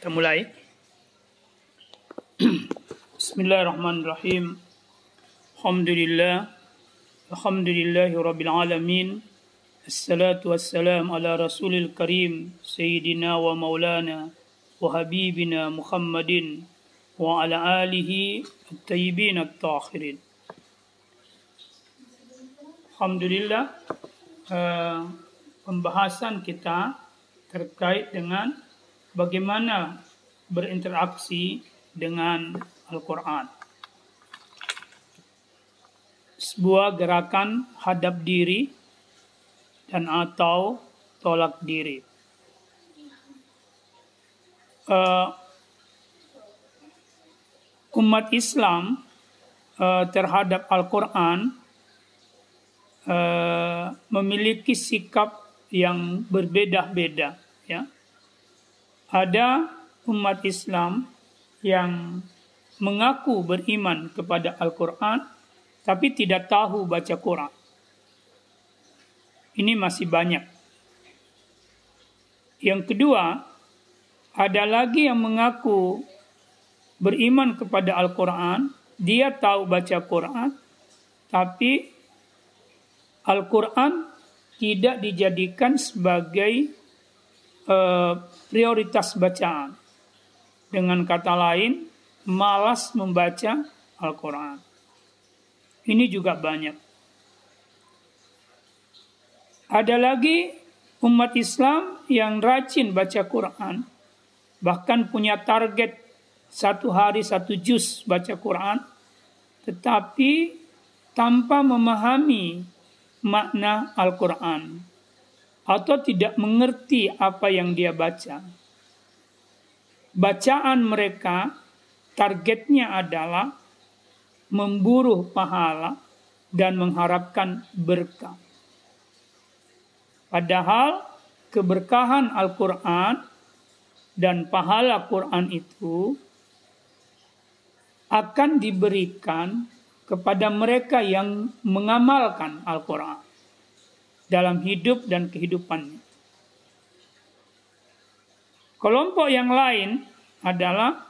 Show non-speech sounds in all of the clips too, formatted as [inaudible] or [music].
Kita mulai. [clears throat] Bismillahirrahmanirrahim. Alhamdulillah. Alhamdulillahi Rabbil Alamin. Assalatu wassalam ala Rasulil Karim. Sayyidina wa maulana. Wa habibina Muhammadin. Wa ala alihi at-tayyibin at-tahirin. Alhamdulillah. Uh, pembahasan kita terkait dengan bagaimana berinteraksi dengan Al-Quran. Sebuah gerakan hadap diri dan atau tolak diri. Uh, umat Islam uh, terhadap Al-Quran uh, memiliki sikap yang berbeda-beda. Ada umat Islam yang mengaku beriman kepada Al-Quran, tapi tidak tahu baca Quran. Ini masih banyak. Yang kedua, ada lagi yang mengaku beriman kepada Al-Quran, dia tahu baca Quran, tapi Al-Quran tidak dijadikan sebagai uh, prioritas bacaan. Dengan kata lain, malas membaca Al-Quran. Ini juga banyak. Ada lagi umat Islam yang rajin baca Quran, bahkan punya target satu hari satu juz baca Quran, tetapi tanpa memahami makna Al-Quran atau tidak mengerti apa yang dia baca bacaan mereka targetnya adalah memburu pahala dan mengharapkan berkah. Padahal keberkahan Al-Quran dan pahala Quran itu akan diberikan kepada mereka yang mengamalkan Al-Quran dalam hidup dan kehidupannya. Kelompok yang lain adalah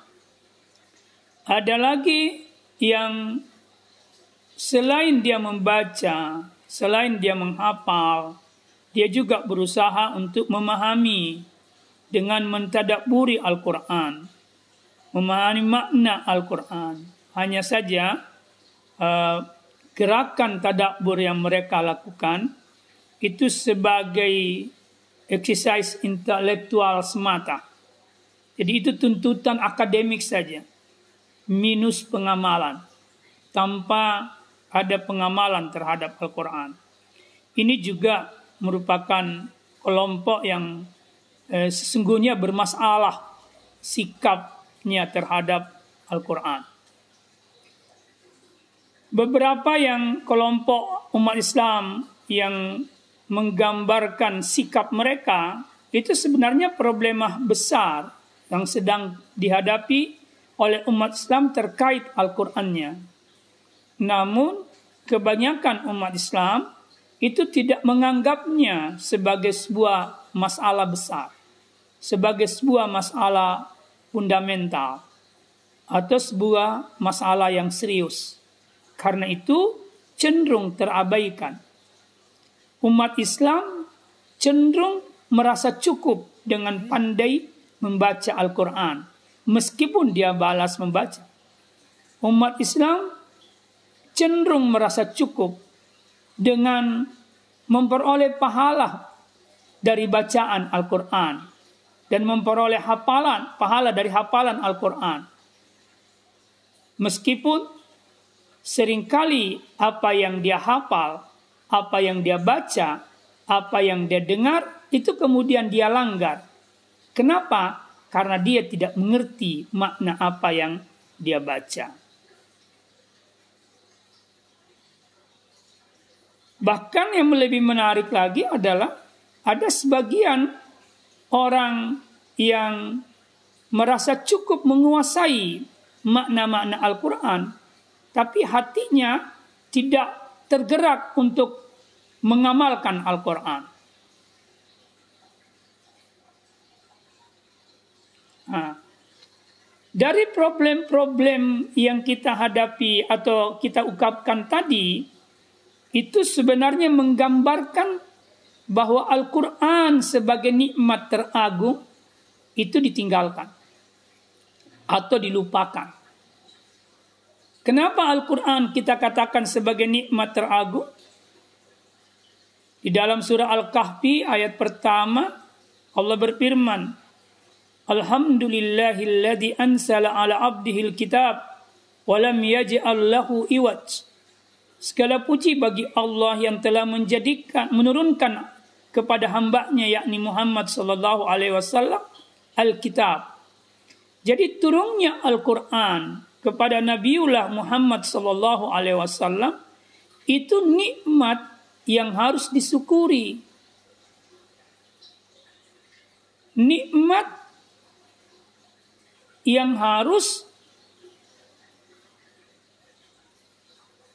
ada lagi yang selain dia membaca, selain dia menghafal, dia juga berusaha untuk memahami dengan mentadaburi Al-Quran, memahami makna Al-Quran. Hanya saja uh, gerakan tadabur yang mereka lakukan itu sebagai exercise intelektual semata. Jadi itu tuntutan akademik saja. Minus pengamalan. Tanpa ada pengamalan terhadap Al-Quran. Ini juga merupakan kelompok yang eh, sesungguhnya bermasalah sikapnya terhadap Al-Quran. Beberapa yang kelompok umat Islam yang menggambarkan sikap mereka itu sebenarnya problema besar yang sedang dihadapi oleh umat Islam terkait Al-Qur'annya. Namun kebanyakan umat Islam itu tidak menganggapnya sebagai sebuah masalah besar, sebagai sebuah masalah fundamental atau sebuah masalah yang serius. Karena itu cenderung terabaikan umat Islam cenderung merasa cukup dengan pandai membaca Al-Quran, meskipun dia balas membaca. Umat Islam cenderung merasa cukup dengan memperoleh pahala dari bacaan Al-Quran dan memperoleh hafalan, pahala dari hafalan Al-Quran. Meskipun sering kali apa yang dia hafal apa yang dia baca, apa yang dia dengar, itu kemudian dia langgar. Kenapa? Karena dia tidak mengerti makna apa yang dia baca. Bahkan yang lebih menarik lagi adalah ada sebagian orang yang merasa cukup menguasai makna-makna Al-Quran, tapi hatinya tidak tergerak untuk mengamalkan Al-Quran. Nah, dari problem-problem yang kita hadapi atau kita ungkapkan tadi, itu sebenarnya menggambarkan bahwa Al-Quran sebagai nikmat teragung itu ditinggalkan atau dilupakan. Kenapa Al-Quran kita katakan sebagai nikmat teragung? Di dalam surah Al-Kahfi ayat pertama Allah berfirman Alhamdulillahilladzi ansala ala abdihil kitab walam yaj'al lahu iwaj. Segala puji bagi Allah yang telah menjadikan menurunkan kepada hambanya yakni Muhammad sallallahu alaihi wasallam Alkitab. Jadi turunnya Al-Qur'an kepada Nabiullah Muhammad sallallahu alaihi wasallam itu nikmat yang harus disyukuri. Nikmat yang harus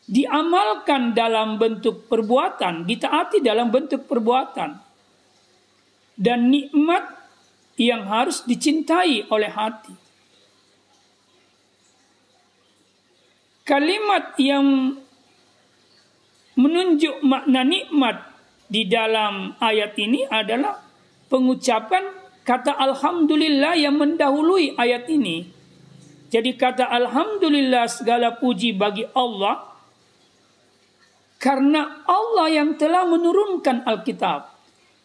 diamalkan dalam bentuk perbuatan, ditaati dalam bentuk perbuatan. Dan nikmat yang harus dicintai oleh hati. Kalimat yang menunjuk makna nikmat di dalam ayat ini adalah pengucapan kata alhamdulillah yang mendahului ayat ini. Jadi kata alhamdulillah segala puji bagi Allah karena Allah yang telah menurunkan Alkitab.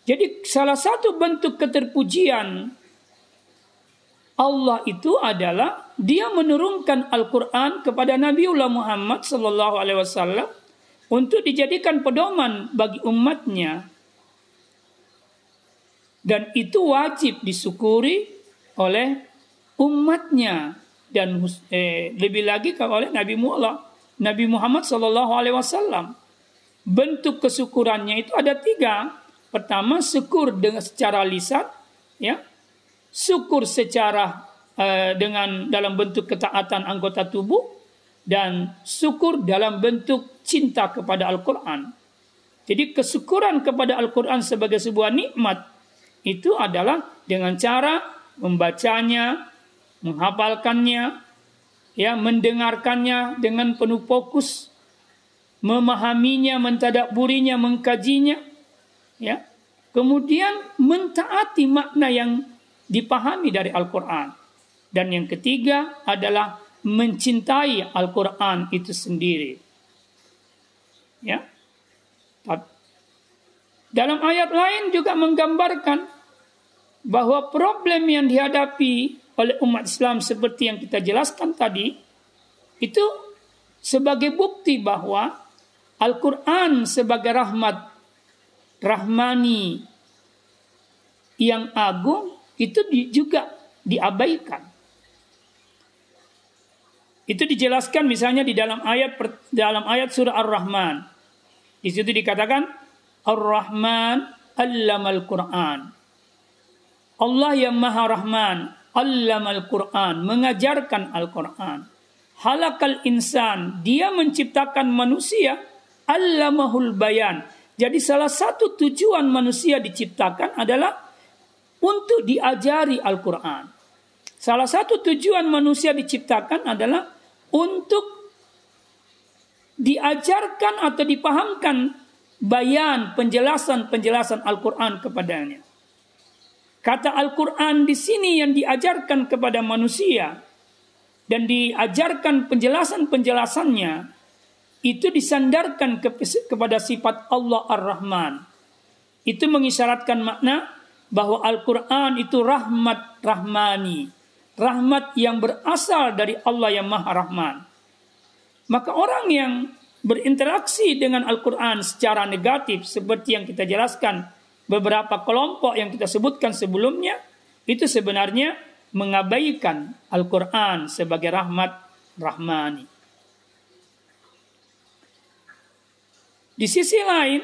Jadi salah satu bentuk keterpujian Allah itu adalah dia menurunkan Al-Quran kepada Nabiullah Muhammad sallallahu alaihi wasallam untuk dijadikan pedoman bagi umatnya. Dan itu wajib disyukuri oleh umatnya dan eh, lebih lagi oleh Nabi Muhammad Nabi Muhammad wasallam bentuk kesyukurannya itu ada tiga. Pertama, syukur dengan secara lisan, ya, syukur secara uh, dengan dalam bentuk ketaatan anggota tubuh, dan syukur dalam bentuk cinta kepada Al-Quran. Jadi kesyukuran kepada Al-Quran sebagai sebuah nikmat itu adalah dengan cara membacanya, menghafalkannya, ya, mendengarkannya dengan penuh fokus, memahaminya, mentadaburinya, mengkajinya, ya. Kemudian mentaati makna yang dipahami dari Al-Qur'an. Dan yang ketiga adalah mencintai Al-Qur'an itu sendiri. Ya. Dalam ayat lain juga menggambarkan bahwa problem yang dihadapi oleh umat Islam seperti yang kita jelaskan tadi itu sebagai bukti bahwa Al-Quran sebagai rahmat rahmani yang agung itu juga diabaikan. Itu dijelaskan misalnya di dalam ayat dalam ayat surah Ar-Rahman. Di situ dikatakan Ar-Rahman allamal Quran. Allah yang Maha Rahman allamal Quran, mengajarkan Al-Quran. Halakal insan, dia menciptakan manusia allamahul bayan. Jadi salah satu tujuan manusia diciptakan adalah untuk diajari Al-Quran. Salah satu tujuan manusia diciptakan adalah untuk diajarkan atau dipahamkan bayan penjelasan-penjelasan Al-Quran kepadanya. Kata Al-Quran di sini yang diajarkan kepada manusia dan diajarkan penjelasan-penjelasannya itu disandarkan ke, kepada sifat Allah Ar-Rahman. Itu mengisyaratkan makna bahwa Al-Quran itu rahmat rahmani. Rahmat yang berasal dari Allah yang Maha Rahman. Maka orang yang berinteraksi dengan Al-Quran secara negatif seperti yang kita jelaskan beberapa kelompok yang kita sebutkan sebelumnya itu sebenarnya mengabaikan Al-Quran sebagai rahmat rahmani. Di sisi lain,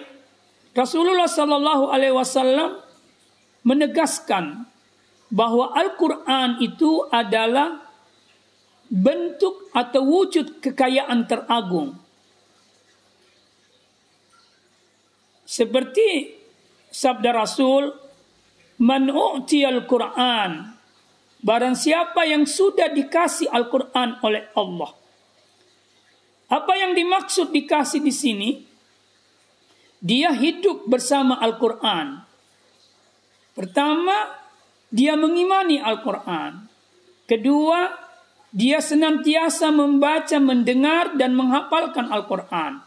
Rasulullah Shallallahu Alaihi Wasallam menegaskan bahwa Al-Quran itu adalah bentuk atau wujud kekayaan teragung. Seperti sabda Rasul, "Man al Quran barang siapa yang sudah dikasih Al-Quran oleh Allah. Apa yang dimaksud dikasih di sini? Dia hidup bersama Al-Quran. Pertama, dia mengimani Al-Quran. Kedua, dia senantiasa membaca, mendengar, dan menghafalkan Al-Quran.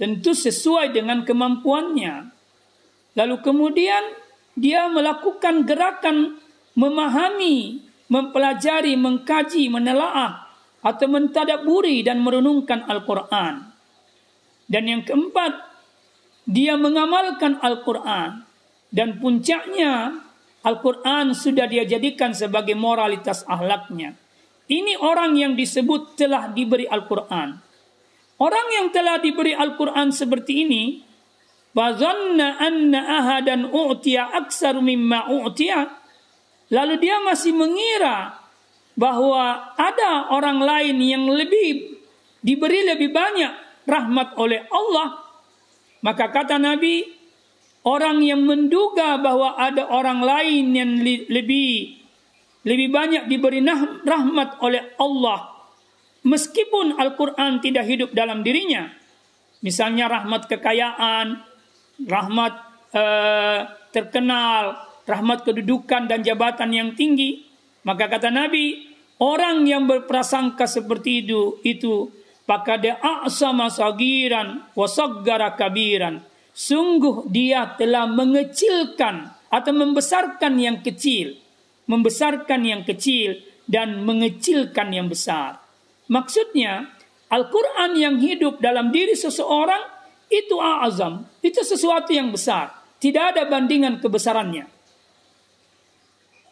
Tentu sesuai dengan kemampuannya. Lalu kemudian dia melakukan gerakan memahami, mempelajari, mengkaji, menelaah, atau mentadaburi dan merenungkan Al-Quran. Dan yang keempat, dia mengamalkan Al-Quran. Dan puncaknya, Al-Quran sudah dia jadikan sebagai moralitas ahlaknya. Ini orang yang disebut telah diberi Al-Quran. Orang yang telah diberi Al-Quran seperti ini, Fazanna anna ahadan u'tiya aksar mimma u'tiya Lalu dia masih mengira bahwa ada orang lain yang lebih diberi lebih banyak rahmat oleh Allah. Maka kata Nabi, orang yang menduga bahwa ada orang lain yang lebih lebih banyak diberi rahmat oleh Allah meskipun Al-Qur'an tidak hidup dalam dirinya. Misalnya rahmat kekayaan, rahmat uh, terkenal, rahmat kedudukan dan jabatan yang tinggi, maka kata Nabi, orang yang berprasangka seperti itu itu pakade a'sama sagiran wasaggara kabiran. Sungguh dia telah mengecilkan atau membesarkan yang kecil, membesarkan yang kecil dan mengecilkan yang besar. Maksudnya, Al-Quran yang hidup dalam diri seseorang itu azam, itu sesuatu yang besar. Tidak ada bandingan kebesarannya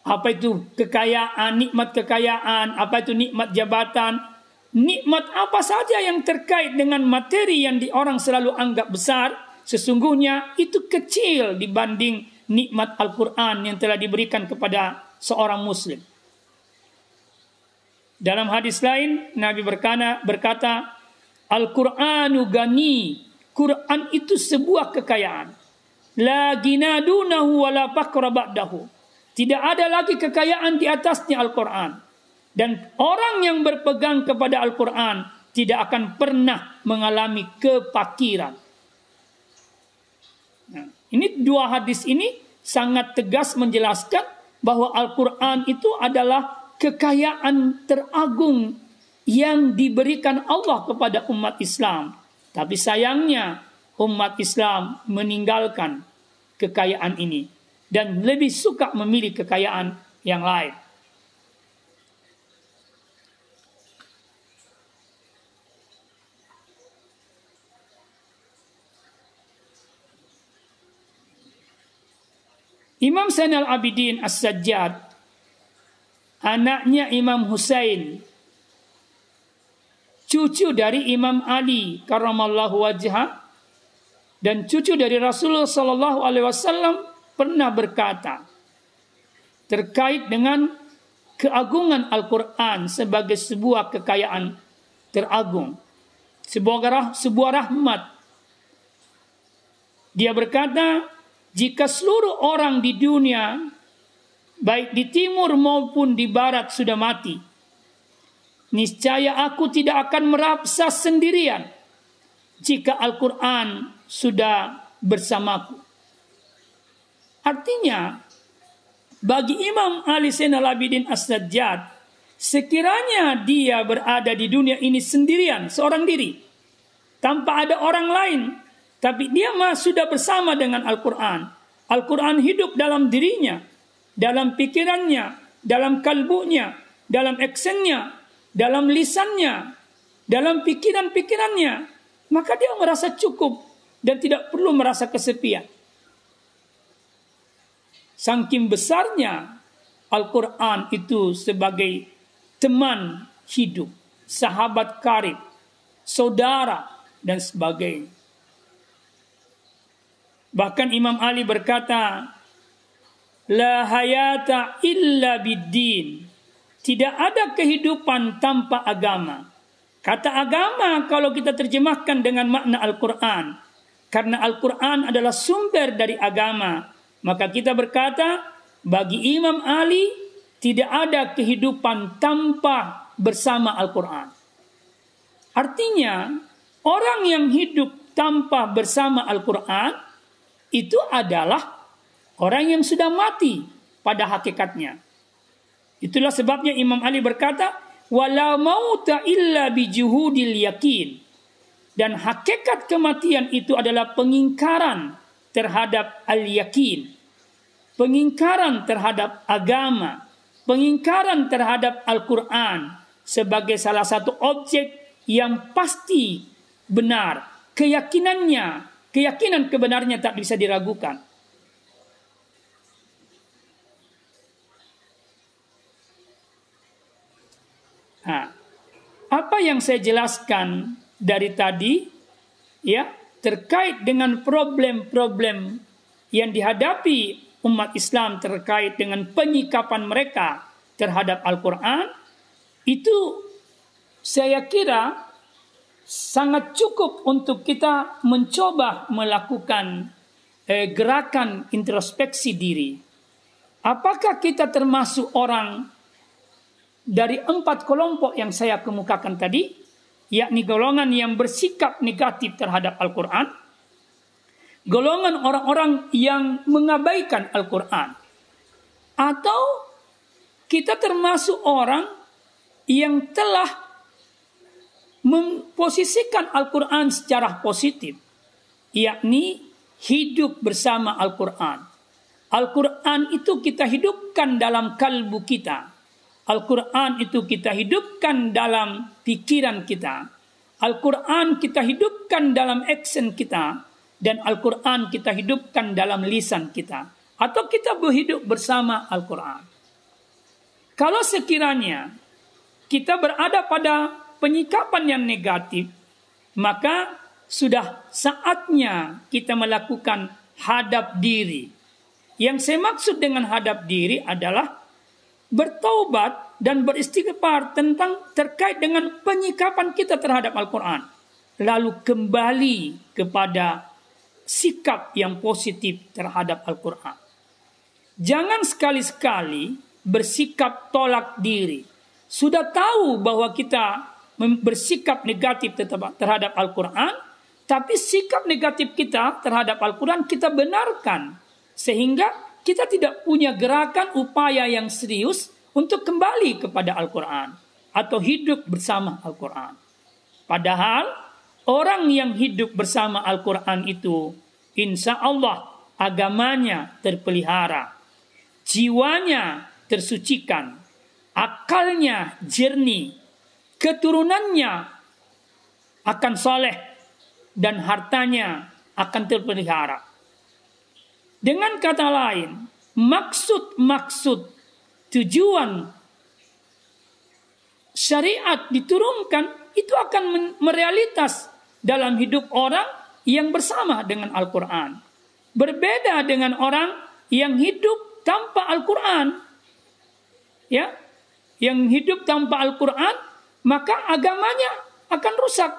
apa itu kekayaan, nikmat kekayaan, apa itu nikmat jabatan, nikmat apa saja yang terkait dengan materi yang di orang selalu anggap besar, sesungguhnya itu kecil dibanding nikmat Al-Quran yang telah diberikan kepada seorang muslim. Dalam hadis lain, Nabi berkata, berkata Al-Quranu gani. Quran itu sebuah kekayaan. La ginadunahu wa la tidak ada lagi kekayaan di atasnya Al-Quran. Dan orang yang berpegang kepada Al-Quran tidak akan pernah mengalami kepakiran. Ini dua hadis ini sangat tegas menjelaskan bahwa Al-Quran itu adalah kekayaan teragung yang diberikan Allah kepada umat Islam. Tapi sayangnya umat Islam meninggalkan kekayaan ini dan lebih suka memilih kekayaan yang lain. Imam Zainal Abidin As-Sajjad anaknya Imam Husain cucu dari Imam Ali karramallahu wajhah dan cucu dari Rasulullah sallallahu alaihi wasallam pernah berkata terkait dengan keagungan Al-Quran sebagai sebuah kekayaan teragung, sebuah, sebuah rahmat. Dia berkata, jika seluruh orang di dunia, baik di timur maupun di barat sudah mati, niscaya aku tidak akan merasa sendirian jika Al-Quran sudah bersamaku. Artinya, bagi Imam Ali Zainal Abidin As-Sajjad, sekiranya dia berada di dunia ini sendirian, seorang diri, tanpa ada orang lain, tapi dia mah sudah bersama dengan Al-Quran. Al-Quran hidup dalam dirinya, dalam pikirannya, dalam kalbunya, dalam eksennya, dalam lisannya, dalam pikiran-pikirannya, maka dia merasa cukup dan tidak perlu merasa kesepian. Saking besarnya Al-Quran itu sebagai teman hidup, sahabat karib, saudara, dan sebagainya. Bahkan Imam Ali berkata, La hayata illa biddin. Tidak ada kehidupan tanpa agama. Kata agama kalau kita terjemahkan dengan makna Al-Quran. Karena Al-Quran adalah sumber dari agama. Maka kita berkata, bagi Imam Ali, tidak ada kehidupan tanpa bersama Al-Quran. Artinya, orang yang hidup tanpa bersama Al-Quran itu adalah orang yang sudah mati pada hakikatnya. Itulah sebabnya Imam Ali berkata, "Wala mauta illa bijuhudil yakin." Dan hakikat kematian itu adalah pengingkaran terhadap al-yakin. Pengingkaran terhadap agama, pengingkaran terhadap Al-Qur'an sebagai salah satu objek yang pasti benar, keyakinannya, keyakinan kebenarnya tak bisa diragukan. Nah, apa yang saya jelaskan dari tadi ya terkait dengan problem-problem yang dihadapi umat Islam terkait dengan penyikapan mereka terhadap Al-Qur'an itu saya kira sangat cukup untuk kita mencoba melakukan eh, gerakan introspeksi diri. Apakah kita termasuk orang dari empat kelompok yang saya kemukakan tadi, yakni golongan yang bersikap negatif terhadap Al-Quran, golongan orang-orang yang mengabaikan Al-Quran, atau kita termasuk orang yang telah memposisikan Al-Quran secara positif, yakni hidup bersama Al-Quran. Al-Quran itu kita hidupkan dalam kalbu kita Al-Quran itu kita hidupkan dalam pikiran kita. Al-Quran kita hidupkan dalam action kita. Dan Al-Quran kita hidupkan dalam lisan kita. Atau kita berhidup bersama Al-Quran. Kalau sekiranya kita berada pada penyikapan yang negatif, maka sudah saatnya kita melakukan hadap diri. Yang saya maksud dengan hadap diri adalah bertaubat dan beristighfar tentang terkait dengan penyikapan kita terhadap Al-Quran. Lalu kembali kepada sikap yang positif terhadap Al-Quran. Jangan sekali-sekali bersikap tolak diri. Sudah tahu bahwa kita bersikap negatif terhadap Al-Quran, tapi sikap negatif kita terhadap Al-Quran kita benarkan. Sehingga kita tidak punya gerakan upaya yang serius untuk kembali kepada Al-Quran atau hidup bersama Al-Quran. Padahal orang yang hidup bersama Al-Quran itu insya Allah agamanya terpelihara, jiwanya tersucikan, akalnya jernih, keturunannya akan soleh dan hartanya akan terpelihara. Dengan kata lain, maksud-maksud tujuan syariat diturunkan itu akan merealitas dalam hidup orang yang bersama dengan Al-Quran. Berbeda dengan orang yang hidup tanpa Al-Quran. Ya, yang hidup tanpa Al-Quran, maka agamanya akan rusak.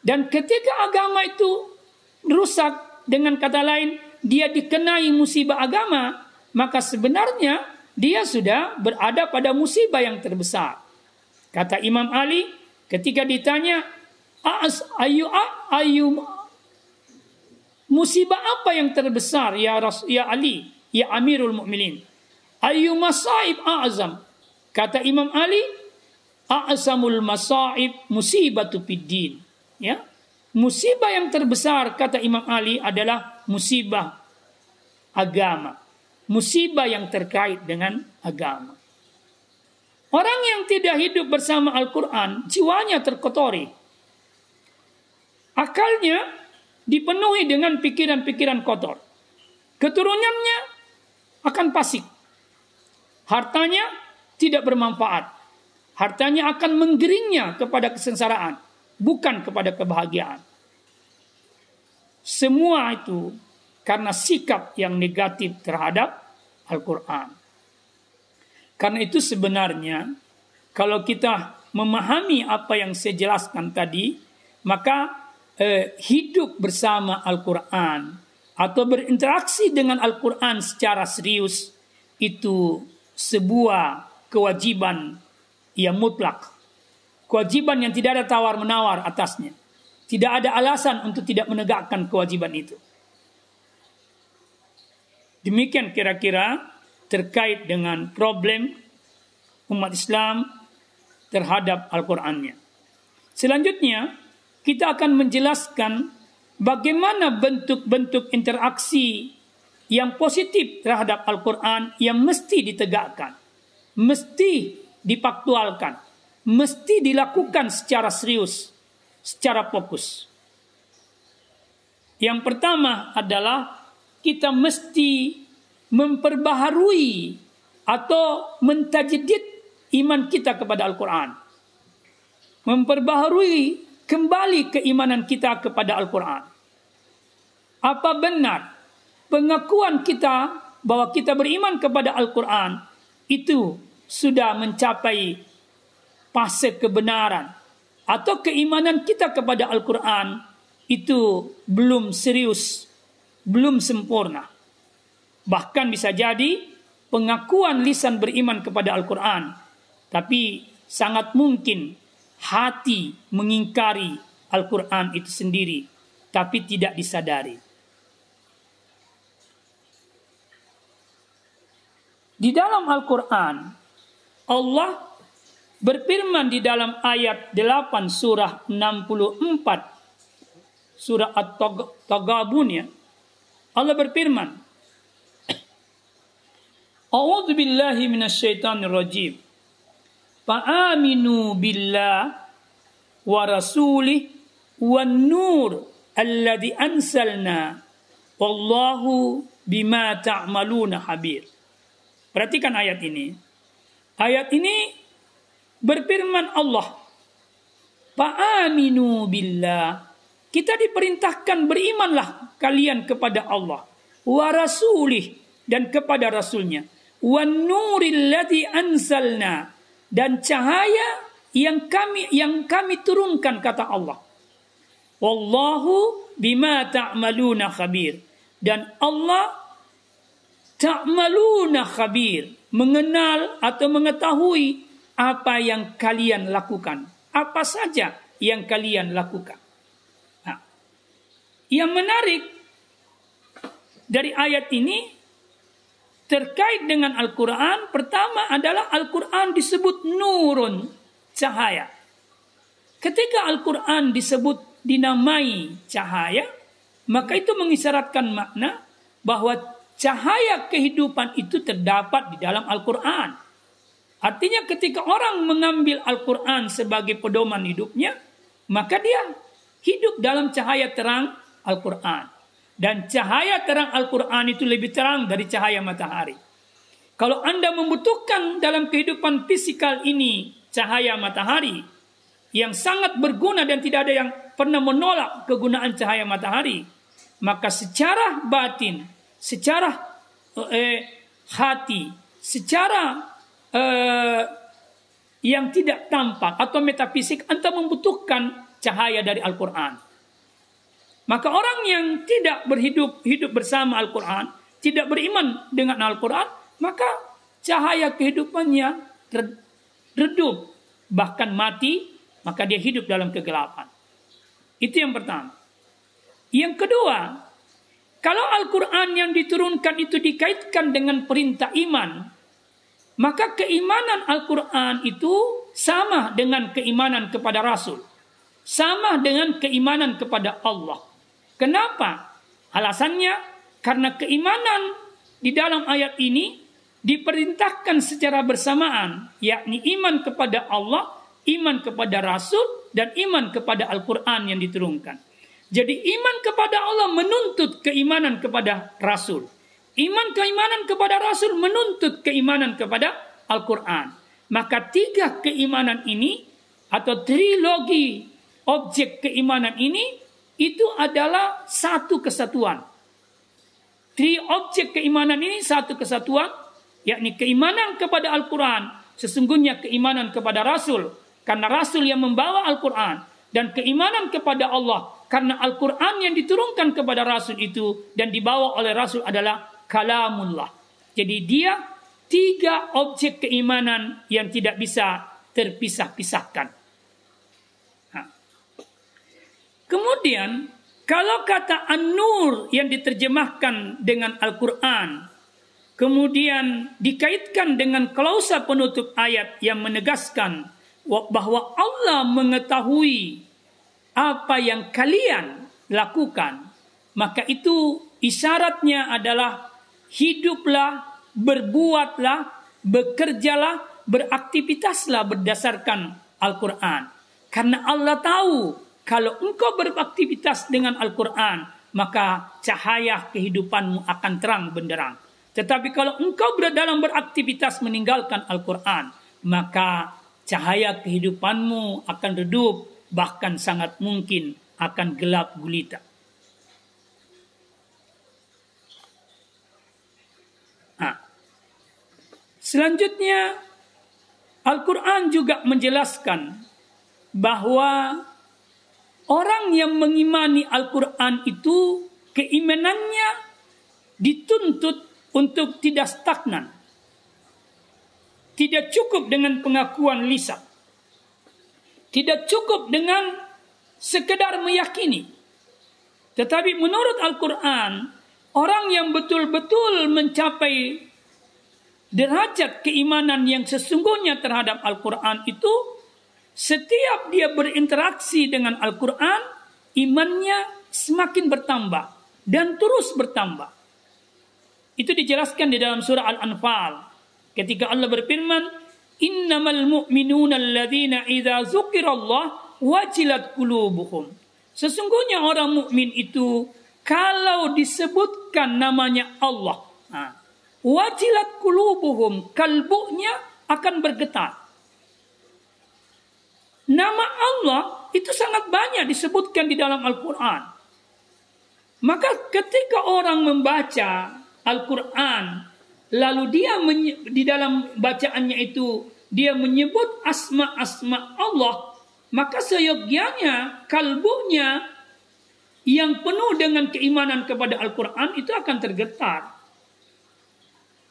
Dan ketika agama itu rusak, dengan kata lain, dia dikenai musibah agama, maka sebenarnya dia sudah berada pada musibah yang terbesar. Kata Imam Ali ketika ditanya, "As ayu ayu musibah apa yang terbesar ya Ras ya Ali, ya Amirul Mukminin?" Ayu masaib azam. Kata Imam Ali, "A'zamul masaib musibatu fiddin." Ya. Musibah yang terbesar kata Imam Ali adalah musibah agama, musibah yang terkait dengan agama. Orang yang tidak hidup bersama Al-Quran, jiwanya terkotori. Akalnya dipenuhi dengan pikiran-pikiran kotor. Keturunannya akan pasik. Hartanya tidak bermanfaat. Hartanya akan menggeringnya kepada kesengsaraan, bukan kepada kebahagiaan. Semua itu karena sikap yang negatif terhadap Al-Quran. Karena itu sebenarnya kalau kita memahami apa yang saya jelaskan tadi, maka eh, hidup bersama Al-Quran atau berinteraksi dengan Al-Quran secara serius itu sebuah kewajiban yang mutlak. Kewajiban yang tidak ada tawar-menawar atasnya. Tidak ada alasan untuk tidak menegakkan kewajiban itu. Demikian kira-kira terkait dengan problem umat Islam terhadap Al-Qur'annya. Selanjutnya, kita akan menjelaskan bagaimana bentuk-bentuk interaksi yang positif terhadap Al-Quran yang mesti ditegakkan, mesti dipaktualkan, mesti dilakukan secara serius, secara fokus. Yang pertama adalah kita mesti memperbaharui atau mentajdid iman kita kepada Al-Quran. Memperbaharui kembali keimanan kita kepada Al-Quran. Apa benar pengakuan kita bahwa kita beriman kepada Al-Quran itu sudah mencapai fase kebenaran atau keimanan kita kepada Al-Quran itu belum serius, belum sempurna. Bahkan bisa jadi pengakuan lisan beriman kepada Al-Quran, tapi sangat mungkin hati mengingkari Al-Quran itu sendiri, tapi tidak disadari. Di dalam Al-Quran, Allah berfirman di dalam ayat 8 surah 64 surah At-Tagabun ya. Allah berfirman, A'udzu billahi minasyaitonir rajim. Fa'aminu billah wa rasulih wan nur alladhi ansalna wallahu bima ta'maluna habir. Perhatikan ayat ini. Ayat ini berfirman Allah. Fa'aminu billah. Kita diperintahkan berimanlah kalian kepada Allah. Wa rasulih. Dan kepada rasulnya. Wa nuril anzalna. Dan cahaya yang kami yang kami turunkan kata Allah. Wallahu bima ta'maluna khabir. Dan Allah ta'maluna khabir, mengenal atau mengetahui apa yang kalian lakukan. Apa saja yang kalian lakukan. Nah, yang menarik dari ayat ini terkait dengan Al-Quran, pertama adalah Al-Quran disebut nurun, cahaya. Ketika Al-Quran disebut dinamai cahaya, maka itu mengisyaratkan makna bahwa cahaya kehidupan itu terdapat di dalam Al-Quran. Artinya ketika orang mengambil Al-Quran sebagai pedoman hidupnya, maka dia hidup dalam cahaya terang Al-Quran. Dan cahaya terang Al-Quran itu lebih terang dari cahaya matahari. Kalau Anda membutuhkan dalam kehidupan fisikal ini cahaya matahari yang sangat berguna dan tidak ada yang pernah menolak kegunaan cahaya matahari, maka secara batin secara eh, hati, secara eh, yang tidak tampak atau metafisik, Anda membutuhkan cahaya dari Al-Quran. Maka orang yang tidak berhidup hidup bersama Al-Quran, tidak beriman dengan Al-Quran, maka cahaya kehidupannya redup, bahkan mati, maka dia hidup dalam kegelapan. Itu yang pertama. Yang kedua, kalau Al-Quran yang diturunkan itu dikaitkan dengan perintah iman, maka keimanan Al-Quran itu sama dengan keimanan kepada Rasul. Sama dengan keimanan kepada Allah. Kenapa? Alasannya karena keimanan di dalam ayat ini diperintahkan secara bersamaan, yakni iman kepada Allah, iman kepada Rasul, dan iman kepada Al-Quran yang diturunkan. Jadi iman kepada Allah menuntut keimanan kepada Rasul. Iman keimanan kepada Rasul menuntut keimanan kepada Al-Quran. Maka tiga keimanan ini atau trilogi objek keimanan ini itu adalah satu kesatuan. Tri objek keimanan ini satu kesatuan, yakni keimanan kepada Al-Quran, sesungguhnya keimanan kepada Rasul, karena Rasul yang membawa Al-Quran, dan keimanan kepada Allah karena Al-Quran yang diturunkan kepada Rasul itu dan dibawa oleh Rasul adalah kalamullah. Jadi dia tiga objek keimanan yang tidak bisa terpisah-pisahkan. Kemudian kalau kata An-Nur yang diterjemahkan dengan Al-Quran, kemudian dikaitkan dengan klausa penutup ayat yang menegaskan bahwa Allah mengetahui apa yang kalian lakukan, maka itu isyaratnya adalah hiduplah, berbuatlah, bekerjalah, beraktivitaslah berdasarkan Al-Quran. Karena Allah tahu kalau engkau beraktivitas dengan Al-Quran, maka cahaya kehidupanmu akan terang benderang. Tetapi kalau engkau dalam beraktivitas meninggalkan Al-Quran, maka cahaya kehidupanmu akan redup, bahkan sangat mungkin akan gelap gulita. Nah, selanjutnya Al-Quran juga menjelaskan bahwa Orang yang mengimani Al-Quran itu keimanannya dituntut untuk tidak stagnan. Tidak cukup dengan pengakuan lisan. Tidak cukup dengan sekedar meyakini. Tetapi menurut Al-Quran, orang yang betul-betul mencapai derajat keimanan yang sesungguhnya terhadap Al-Quran itu setiap dia berinteraksi dengan Al-Quran, imannya semakin bertambah dan terus bertambah. Itu dijelaskan di dalam surah Al-Anfal. Ketika Allah berfirman, Innamal mu'minuna alladhina idha zukirallah wajilat kulubuhum. Sesungguhnya orang mukmin itu kalau disebutkan namanya Allah, wajilat kulubuhum, kalbunya akan bergetar. Nama Allah itu sangat banyak disebutkan di dalam Al-Quran. Maka ketika orang membaca Al-Quran, lalu dia di dalam bacaannya itu dia menyebut asma-asma Allah, maka seyogyanya kalbunya yang penuh dengan keimanan kepada Al-Quran itu akan tergetar.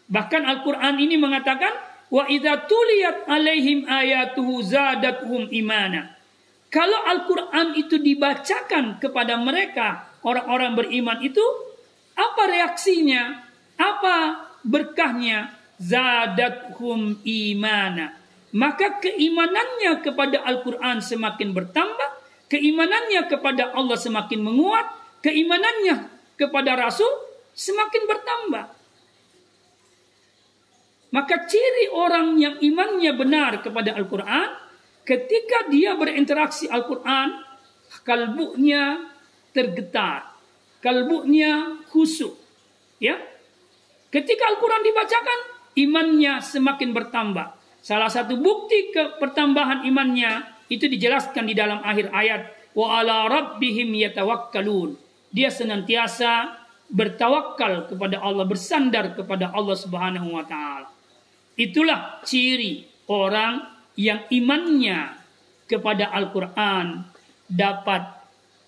Bahkan Al-Quran ini mengatakan Wa idza tuliyat alaihim ayatuhu zadatuhum imana. Kalau Al-Quran itu dibacakan kepada mereka, orang-orang beriman itu, apa reaksinya? Apa berkahnya? Zadathum imana. Maka keimanannya kepada Al-Quran semakin bertambah, keimanannya kepada Allah semakin menguat, keimanannya kepada Rasul semakin bertambah. Maka ciri orang yang imannya benar kepada Al-Quran, ketika dia berinteraksi Al-Quran, kalbunya tergetar, kalbunya khusyuk. Ya, ketika Al-Quran dibacakan, imannya semakin bertambah. Salah satu bukti ke pertambahan imannya itu dijelaskan di dalam akhir ayat wa ala rabbihim yatawakkalun. Dia senantiasa bertawakal kepada Allah, bersandar kepada Allah Subhanahu wa taala. Itulah ciri orang yang imannya kepada Al-Quran dapat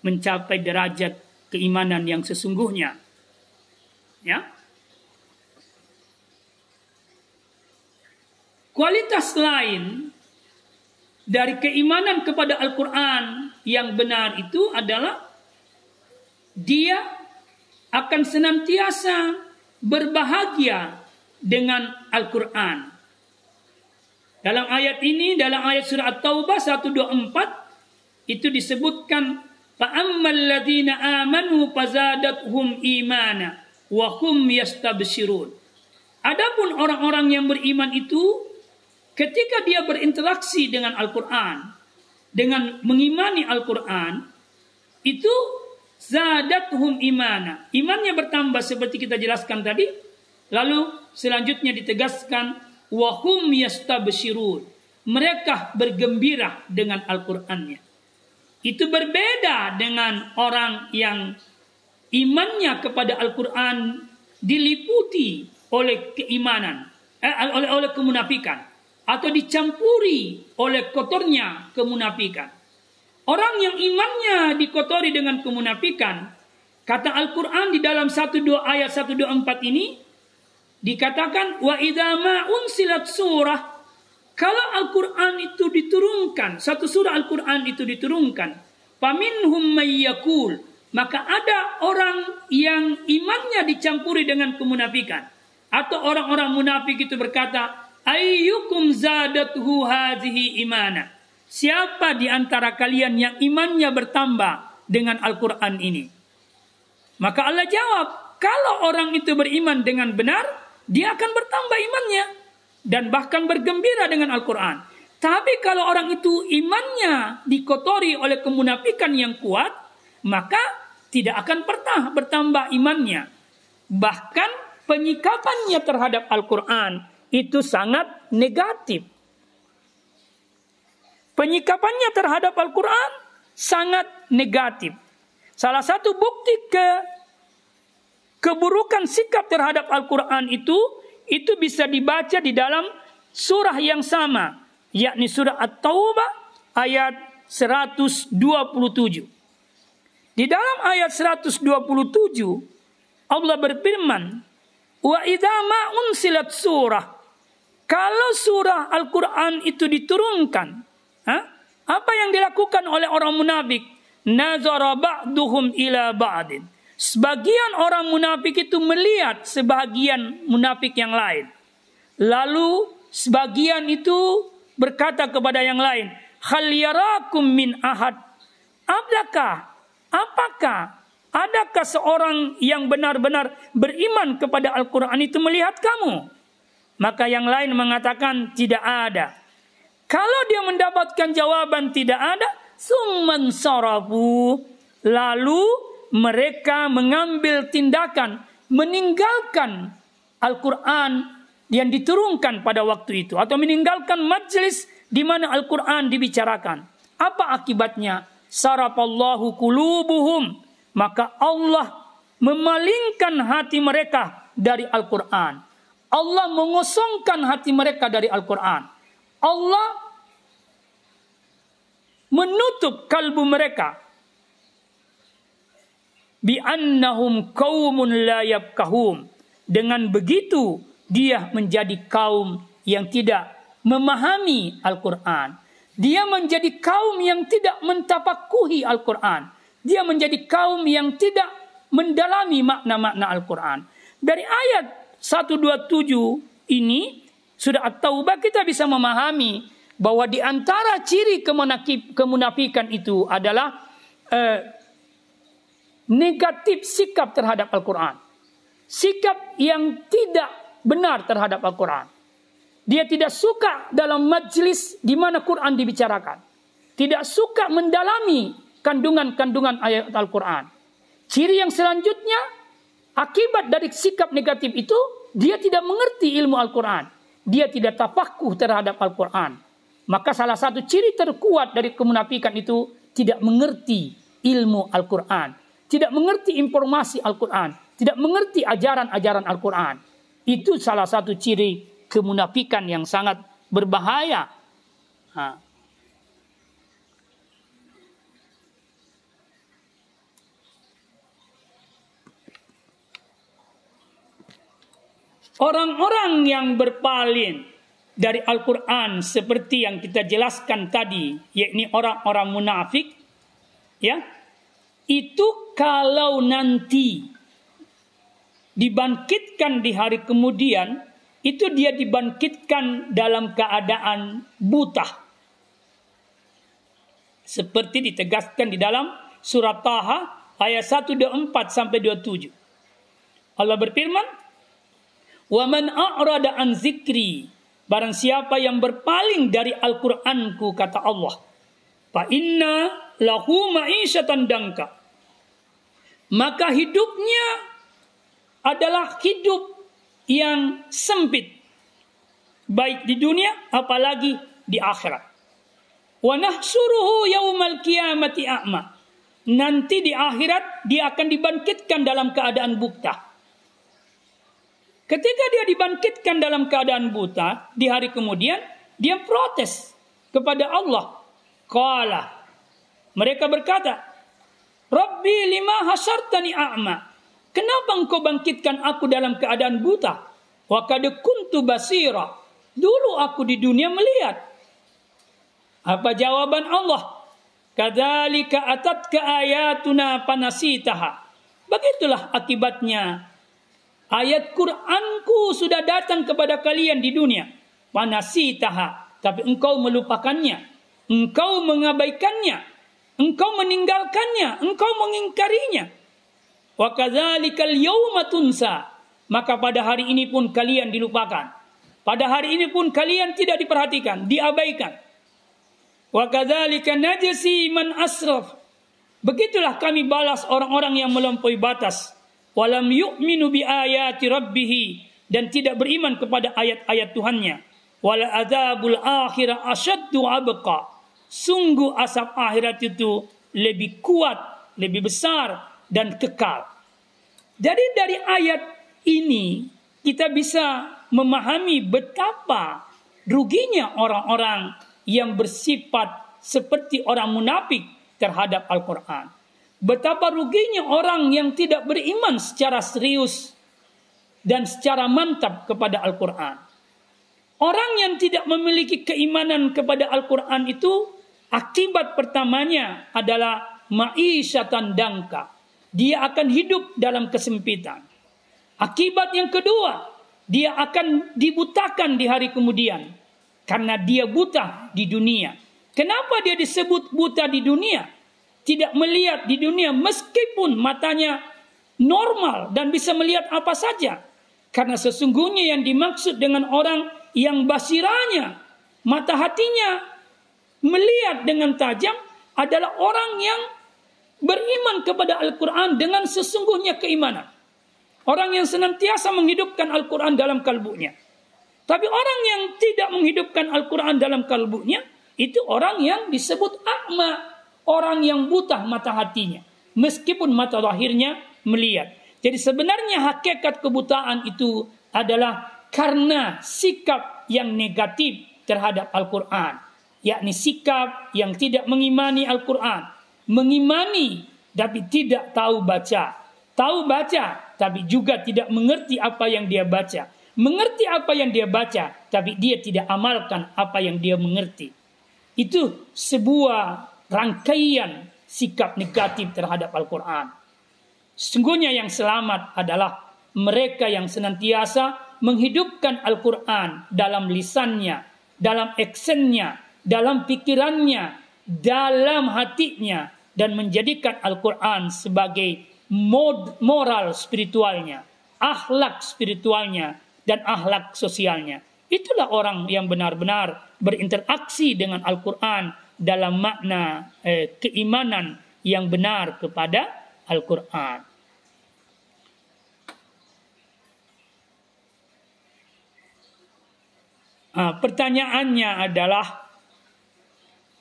mencapai derajat keimanan yang sesungguhnya. Ya. Kualitas lain dari keimanan kepada Al-Quran yang benar itu adalah dia akan senantiasa berbahagia dengan Al-Quran. Dalam ayat ini, dalam ayat surah At-Taubah 124, itu disebutkan, فَأَمَّا الَّذِينَ آمَنُوا فَزَادَتْهُمْ إِيمَانًا وَهُمْ يَسْتَبْشِرُونَ Adapun orang-orang yang beriman itu, ketika dia berinteraksi dengan Al-Quran, dengan mengimani Al-Quran, itu zadathum imana. Imannya bertambah seperti kita jelaskan tadi. Lalu selanjutnya ditegaskan wahum yastabshirun. Mereka bergembira dengan Al-Qur'annya. Itu berbeda dengan orang yang imannya kepada Al-Qur'an diliputi oleh keimanan, eh, oleh oleh kemunafikan atau dicampuri oleh kotornya kemunafikan. Orang yang imannya dikotori dengan kemunafikan, kata Al-Quran di dalam 12 ayat 124 ini, dikatakan wa idama unsilat surah kalau Al-Quran itu diturunkan, satu surah Al-Quran itu diturunkan, paminhum mayyakul, maka ada orang yang imannya dicampuri dengan kemunafikan. Atau orang-orang munafik itu berkata, ayyukum zadathu hadhihi imana. Siapa di antara kalian yang imannya bertambah dengan Al-Quran ini? Maka Allah jawab, kalau orang itu beriman dengan benar, dia akan bertambah imannya dan bahkan bergembira dengan Al-Quran. Tapi kalau orang itu imannya dikotori oleh kemunafikan yang kuat, maka tidak akan pernah bertambah imannya. Bahkan penyikapannya terhadap Al-Quran itu sangat negatif. Penyikapannya terhadap Al-Quran sangat negatif. Salah satu bukti ke keburukan sikap terhadap Al-Quran itu itu bisa dibaca di dalam surah yang sama yakni surah At-Taubah ayat 127. Di dalam ayat 127 Allah berfirman wa idza ma unsilat surah kalau surah Al-Qur'an itu diturunkan ha? apa yang dilakukan oleh orang munafik nazara ba'duhum ila ba'din Sebagian orang munafik itu melihat sebagian munafik yang lain. Lalu sebagian itu berkata kepada yang lain, "Hal yarakum min ahad?" Adakah apakah adakah seorang yang benar-benar beriman kepada Al-Qur'an itu melihat kamu? Maka yang lain mengatakan tidak ada. Kalau dia mendapatkan jawaban tidak ada, summan sarafu. Lalu mereka mengambil tindakan meninggalkan Al-Quran yang diturunkan pada waktu itu atau meninggalkan majlis di mana Al-Quran dibicarakan. Apa akibatnya? Sarapallahu kulubuhum. Maka Allah memalingkan hati mereka dari Al-Quran. Allah mengosongkan hati mereka dari Al-Quran. Allah menutup kalbu mereka bi annahum qaumun la yafqahum. Dengan begitu dia menjadi kaum yang tidak memahami Al-Qur'an. Dia menjadi kaum yang tidak mentapakuhi Al-Qur'an. Dia menjadi kaum yang tidak mendalami makna-makna Al-Qur'an. Dari ayat 127 ini sudah at-taubah kita bisa memahami bahwa di antara ciri kemunafikan itu adalah eh, negatif sikap terhadap Al-Quran. Sikap yang tidak benar terhadap Al-Quran. Dia tidak suka dalam majlis di mana Quran dibicarakan. Tidak suka mendalami kandungan-kandungan ayat Al-Quran. Ciri yang selanjutnya, akibat dari sikap negatif itu, dia tidak mengerti ilmu Al-Quran. Dia tidak tapakuh terhadap Al-Quran. Maka salah satu ciri terkuat dari kemunafikan itu tidak mengerti ilmu Al-Quran tidak mengerti informasi Al-Quran, tidak mengerti ajaran-ajaran Al-Quran. Itu salah satu ciri kemunafikan yang sangat berbahaya. Orang-orang yang berpaling dari Al-Quran seperti yang kita jelaskan tadi, yakni orang-orang munafik, ya, itu kalau nanti dibangkitkan di hari kemudian itu dia dibangkitkan dalam keadaan buta. Seperti ditegaskan di dalam surat Taha ayat 124 sampai 27 Allah berfirman wa man a'rada an zikri barang siapa yang berpaling dari Al-Qur'anku kata Allah fa inna lahu ma'isyatan dangka. Maka hidupnya adalah hidup yang sempit. Baik di dunia apalagi di akhirat. Wa nahsuruhu yaumal qiyamati a'ma. Nanti di akhirat dia akan dibangkitkan dalam keadaan buta. Ketika dia dibangkitkan dalam keadaan buta, di hari kemudian dia protes kepada Allah. Qala mereka berkata, Rabbi lima hasartani a'ma. Kenapa engkau bangkitkan aku dalam keadaan buta? Wa kuntu basira. Dulu aku di dunia melihat. Apa jawaban Allah? Kadzalika atatka ayatuna panasitaha. Begitulah akibatnya. Ayat Qur'anku sudah datang kepada kalian di dunia. Panasitaha. Tapi engkau melupakannya. Engkau mengabaikannya. Engkau meninggalkannya. Engkau mengingkarinya. Wa kadzalikal yawma. Maka pada hari ini pun kalian dilupakan. Pada hari ini pun kalian tidak diperhatikan, diabaikan. Wa kadzalika najsi man asraf. Begitulah kami balas orang-orang yang melampaui batas. Walam yu'minu bi ayati dan tidak beriman kepada ayat-ayat Tuhannya. Wal adzabul akhirah asyaddu abqa. Sungguh asap akhirat itu lebih kuat, lebih besar dan kekal. Jadi dari ayat ini kita bisa memahami betapa ruginya orang-orang yang bersifat seperti orang munafik terhadap Al-Quran. Betapa ruginya orang yang tidak beriman secara serius dan secara mantap kepada Al-Quran. Orang yang tidak memiliki keimanan kepada Al-Quran itu akibat pertamanya adalah ma'isyatan dangka. Dia akan hidup dalam kesempitan. Akibat yang kedua, dia akan dibutakan di hari kemudian karena dia buta di dunia. Kenapa dia disebut buta di dunia? Tidak melihat di dunia meskipun matanya normal dan bisa melihat apa saja. Karena sesungguhnya yang dimaksud dengan orang yang basiranya, mata hatinya melihat dengan tajam adalah orang yang beriman kepada Al-Quran dengan sesungguhnya keimanan. Orang yang senantiasa menghidupkan Al-Quran dalam kalbunya. Tapi orang yang tidak menghidupkan Al-Quran dalam kalbunya, itu orang yang disebut akma. Orang yang buta mata hatinya. Meskipun mata lahirnya melihat. Jadi sebenarnya hakikat kebutaan itu adalah karena sikap yang negatif terhadap Al-Quran. Yakni sikap yang tidak mengimani Al-Quran. Mengimani tapi tidak tahu baca. Tahu baca tapi juga tidak mengerti apa yang dia baca mengerti apa yang dia baca, tapi dia tidak amalkan apa yang dia mengerti. Itu sebuah rangkaian sikap negatif terhadap Al-Quran. Sesungguhnya yang selamat adalah mereka yang senantiasa menghidupkan Al-Quran dalam lisannya, dalam actionnya, dalam pikirannya, dalam hatinya, dan menjadikan Al-Quran sebagai mod, moral spiritualnya, akhlak spiritualnya, dan akhlak sosialnya. Itulah orang yang benar-benar berinteraksi dengan Al-Quran dalam makna eh, keimanan yang benar kepada Al-Quran. Ah, pertanyaannya adalah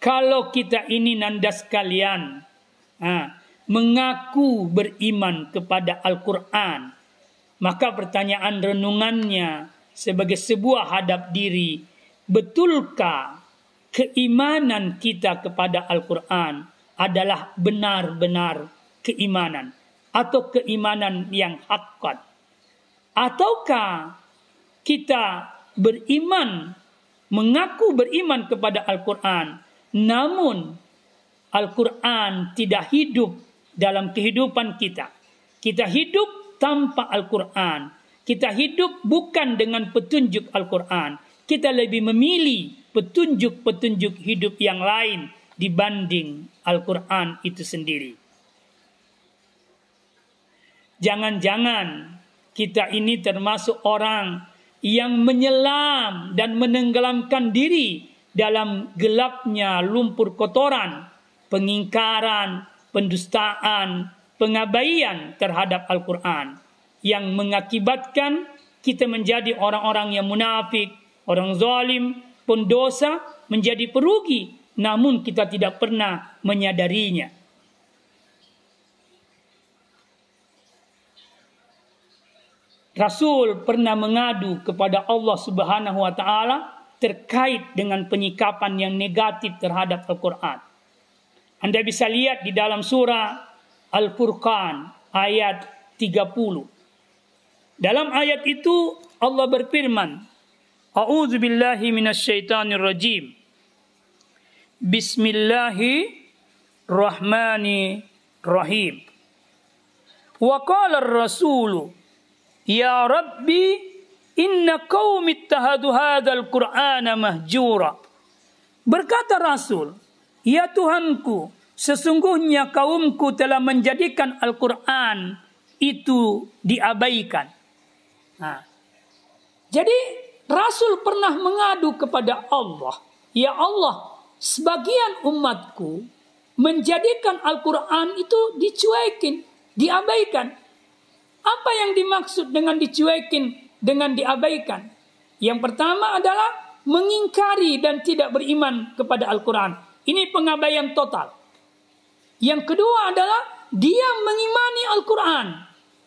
kalau kita ini nanda sekalian ah, mengaku beriman kepada Al-Quran maka pertanyaan renungannya sebagai sebuah hadap diri, betulkah keimanan kita kepada Al-Quran adalah benar-benar keimanan atau keimanan yang hakat? Ataukah kita beriman, mengaku beriman kepada Al-Quran, namun Al-Quran tidak hidup dalam kehidupan kita. Kita hidup tanpa Al-Quran. Kita hidup bukan dengan petunjuk Al-Quran. Kita lebih memilih petunjuk-petunjuk hidup yang lain dibanding Al-Quran itu sendiri. Jangan-jangan kita ini termasuk orang yang menyelam dan menenggelamkan diri dalam gelapnya lumpur kotoran, pengingkaran, pendustaan, pengabaian terhadap Al-Quran yang mengakibatkan kita menjadi orang-orang yang munafik, orang zalim, pendosa, menjadi perugi, namun kita tidak pernah menyadarinya. Rasul pernah mengadu kepada Allah Subhanahu wa taala terkait dengan penyikapan yang negatif terhadap Al-Qur'an. Anda bisa lihat di dalam surah Al-Furqan ayat 30. Dalam ayat itu Allah berfirman, A'udzu billahi minasyaitonir rajim. Bismillahirrahmanirrahim. Wa qala ar-rasulu ya rabbi inna qaumi ittahadu hadzal qur'ana mahjura. Berkata Rasul, ya Tuhanku, sesungguhnya kaumku telah menjadikan Al-Qur'an itu diabaikan. Nah, jadi Rasul pernah mengadu kepada Allah, ya Allah, sebagian umatku menjadikan Al-Quran itu dicuekin, diabaikan. Apa yang dimaksud dengan dicuekin, dengan diabaikan? Yang pertama adalah mengingkari dan tidak beriman kepada Al-Quran. Ini pengabaian total. Yang kedua adalah dia mengimani Al-Quran,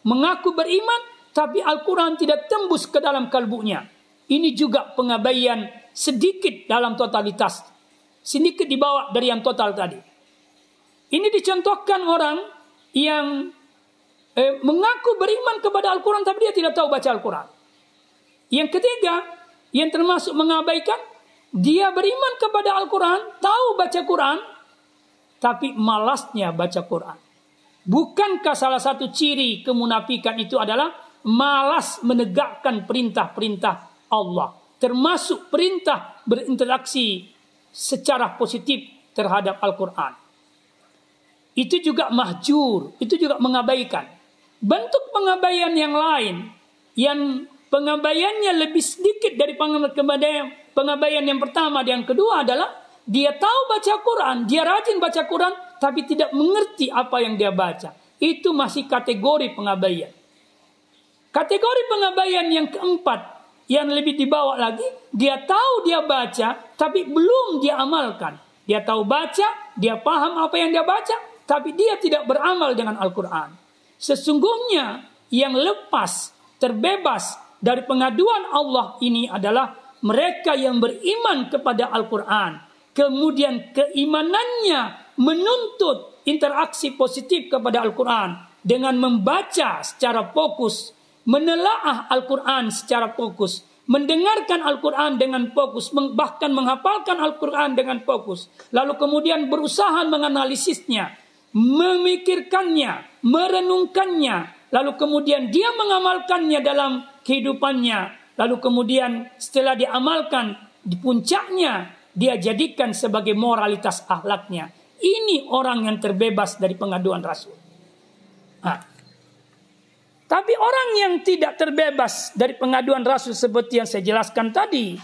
mengaku beriman, tapi Al-Quran tidak tembus ke dalam kalbunya. Ini juga pengabaian sedikit dalam totalitas. Sedikit dibawa dari yang total tadi. Ini dicontohkan orang yang eh, mengaku beriman kepada Al-Quran tapi dia tidak tahu baca Al-Quran. Yang ketiga, yang termasuk mengabaikan, dia beriman kepada Al-Quran, tahu baca Quran, tapi malasnya baca Quran. Bukankah salah satu ciri kemunafikan itu adalah malas menegakkan perintah-perintah Allah, termasuk perintah berinteraksi secara positif terhadap Al-Quran. Itu juga mahjur, itu juga mengabaikan. Bentuk pengabaian yang lain, yang pengabaiannya lebih sedikit dari pengabaian, yang pertama dan yang kedua adalah dia tahu baca Quran, dia rajin baca Quran, tapi tidak mengerti apa yang dia baca. Itu masih kategori pengabaian. Kategori pengabaian yang keempat, yang lebih dibawa lagi, dia tahu dia baca, tapi belum dia amalkan. Dia tahu baca, dia paham apa yang dia baca, tapi dia tidak beramal dengan Al-Quran. Sesungguhnya yang lepas, terbebas dari pengaduan Allah ini adalah mereka yang beriman kepada Al-Quran kemudian keimanannya menuntut interaksi positif kepada Al-Quran dengan membaca secara fokus, menelaah Al-Quran secara fokus, mendengarkan Al-Quran dengan fokus, bahkan menghafalkan Al-Quran dengan fokus, lalu kemudian berusaha menganalisisnya, memikirkannya, merenungkannya, lalu kemudian dia mengamalkannya dalam kehidupannya, lalu kemudian setelah diamalkan di puncaknya dia jadikan sebagai moralitas akhlaknya. Ini orang yang terbebas dari pengaduan rasul. Nah. Tapi orang yang tidak terbebas dari pengaduan rasul seperti yang saya jelaskan tadi,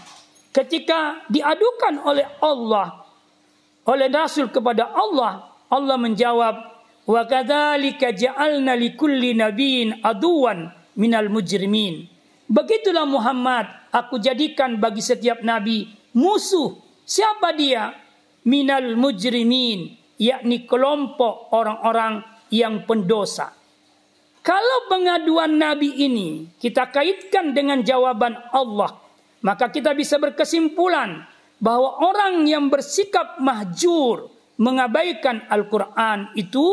ketika diadukan oleh Allah, oleh rasul kepada Allah, Allah menjawab, "Wa kadzalika ja'alna likulli nabiyyin aduwan minal mujrimin." Begitulah Muhammad, aku jadikan bagi setiap nabi musuh Siapa dia? Minal mujrimin, yakni kelompok orang-orang yang pendosa. Kalau pengaduan Nabi ini kita kaitkan dengan jawaban Allah, maka kita bisa berkesimpulan bahwa orang yang bersikap mahjur mengabaikan Al-Quran itu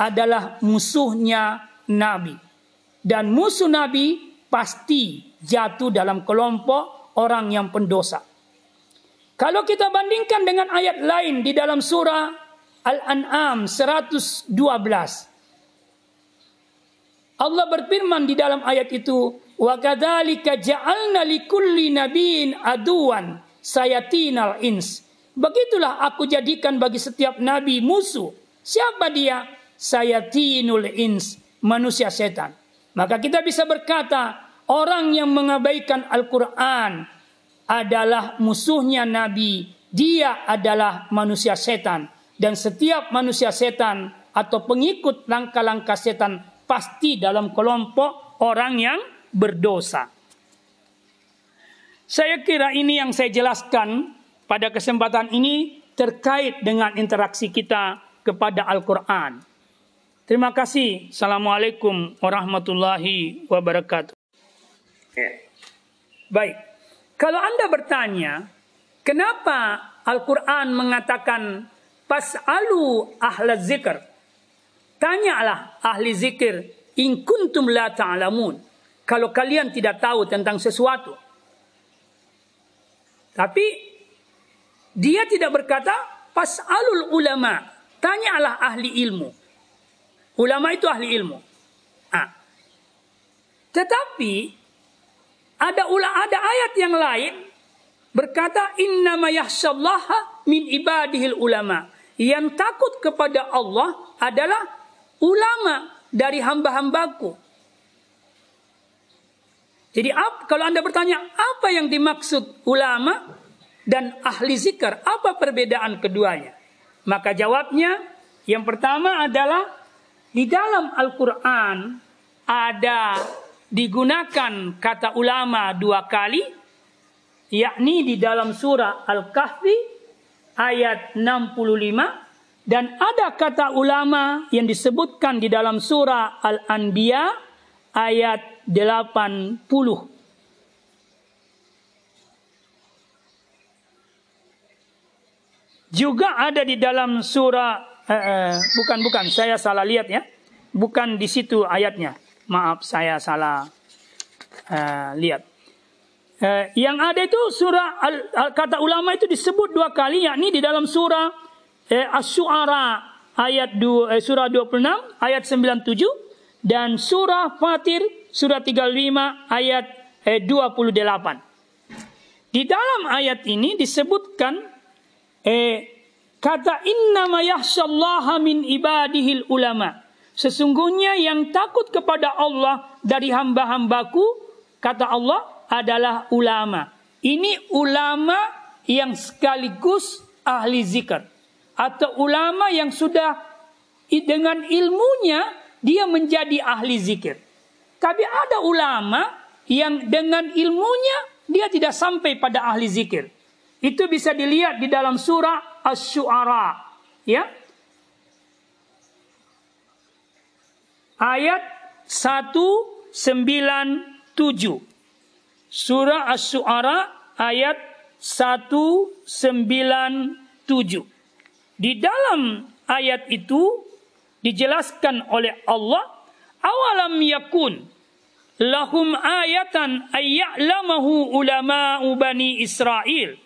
adalah musuhnya Nabi. Dan musuh Nabi pasti jatuh dalam kelompok orang yang pendosa. Kalau kita bandingkan dengan ayat lain di dalam surah Al-An'am 112. Allah berfirman di dalam ayat itu, "Wa kadzalika ja'alna likulli nabiyyin aduwan sayatinal ins." Begitulah aku jadikan bagi setiap nabi musuh. Siapa dia? Sayatinul ins, manusia setan. Maka kita bisa berkata, orang yang mengabaikan Al-Quran, adalah musuhnya Nabi. Dia adalah manusia setan. Dan setiap manusia setan atau pengikut langkah-langkah setan pasti dalam kelompok orang yang berdosa. Saya kira ini yang saya jelaskan pada kesempatan ini terkait dengan interaksi kita kepada Al-Quran. Terima kasih. Assalamualaikum warahmatullahi wabarakatuh. Baik. Kalau Anda bertanya, kenapa Al-Quran mengatakan pas'alu ahla zikr? Tanyalah ahli zikir in kuntum la ta'lamun. kalau kalian tidak tahu tentang sesuatu. Tapi dia tidak berkata pas'alul ulama, tanyalah ahli ilmu. Ulama itu ahli ilmu. Ah. Tetapi ada ula ada ayat yang lain berkata innama yahsallaha min ibadihil ulama. Yang takut kepada Allah adalah ulama dari hamba-hambaku. Jadi kalau Anda bertanya apa yang dimaksud ulama dan ahli zikr, apa perbedaan keduanya? Maka jawabnya yang pertama adalah di dalam Al-Quran ada digunakan kata ulama dua kali, yakni di dalam surah Al-Kahfi ayat 65 dan ada kata ulama yang disebutkan di dalam surah Al-Anbiya ayat 80. Juga ada di dalam surah eh, eh, bukan bukan saya salah lihat ya. Bukan di situ ayatnya. Maaf saya salah uh, lihat. Uh, yang ada itu surah kata ulama itu disebut dua kali yakni di dalam surah eh, Asy-Syu'ara ayat 2 eh, surah 26 ayat 97 dan surah Fatir surah 35 ayat eh, 28. Di dalam ayat ini disebutkan eh, kata inna ma min ibadihil ulama. Sesungguhnya yang takut kepada Allah dari hamba-hambaku, kata Allah, adalah ulama. Ini ulama yang sekaligus ahli zikr. Atau ulama yang sudah dengan ilmunya dia menjadi ahli zikir. Tapi ada ulama yang dengan ilmunya dia tidak sampai pada ahli zikir. Itu bisa dilihat di dalam surah Asy-Syu'ara. Ya, ayat 197. Surah Asy-Syu'ara ayat 197. Di dalam ayat itu dijelaskan oleh Allah, awalam yakun lahum ayatan ayya'lamahu ulama'u bani Israel.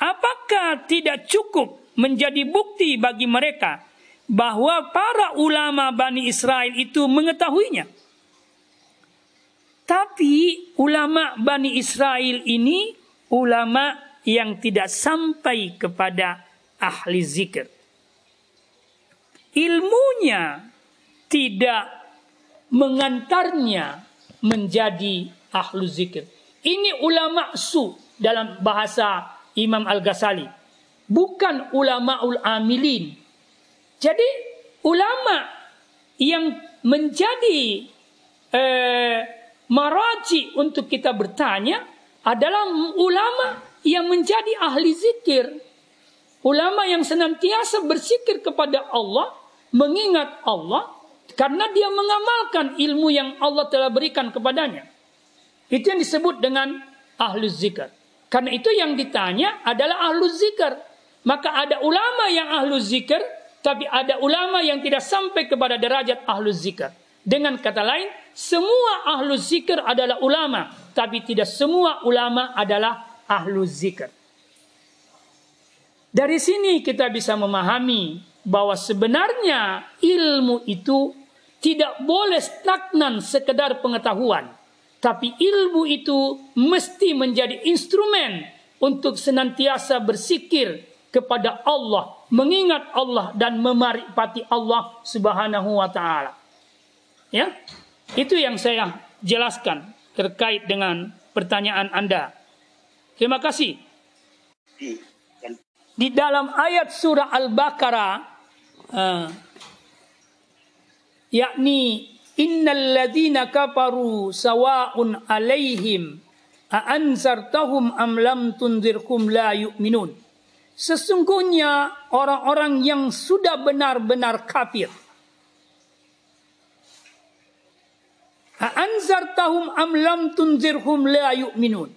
Apakah tidak cukup menjadi bukti bagi mereka bahwa para ulama Bani Israel itu mengetahuinya. Tapi ulama Bani Israel ini ulama yang tidak sampai kepada ahli zikir. Ilmunya tidak mengantarnya menjadi ahlu zikir. Ini ulama su dalam bahasa Imam Al-Ghazali. Bukan ulama ul amilin jadi ulama yang menjadi eh, maraji untuk kita bertanya adalah ulama yang menjadi ahli zikir. Ulama yang senantiasa berzikir kepada Allah, mengingat Allah karena dia mengamalkan ilmu yang Allah telah berikan kepadanya. Itu yang disebut dengan ahlu zikir. Karena itu yang ditanya adalah ahlu zikir. Maka ada ulama yang ahlu zikir, tapi ada ulama yang tidak sampai kepada derajat ahlu zikr. Dengan kata lain, semua ahlu zikr adalah ulama. Tapi tidak semua ulama adalah ahlu zikr. Dari sini kita bisa memahami bahwa sebenarnya ilmu itu tidak boleh stagnan sekedar pengetahuan. Tapi ilmu itu mesti menjadi instrumen untuk senantiasa bersikir kepada Allah, mengingat Allah dan memaripati Allah Subhanahu wa taala. Ya. Itu yang saya jelaskan terkait dengan pertanyaan Anda. Terima kasih. Di dalam ayat surah Al-Baqarah uh, yakni innal ladzina kafaru sawa'un alaihim a anzartahum am lam tunzirhum la yu'minun Sesungguhnya orang-orang yang sudah benar-benar kafir. Anzartahum am lam tunzirhum la yu'minun.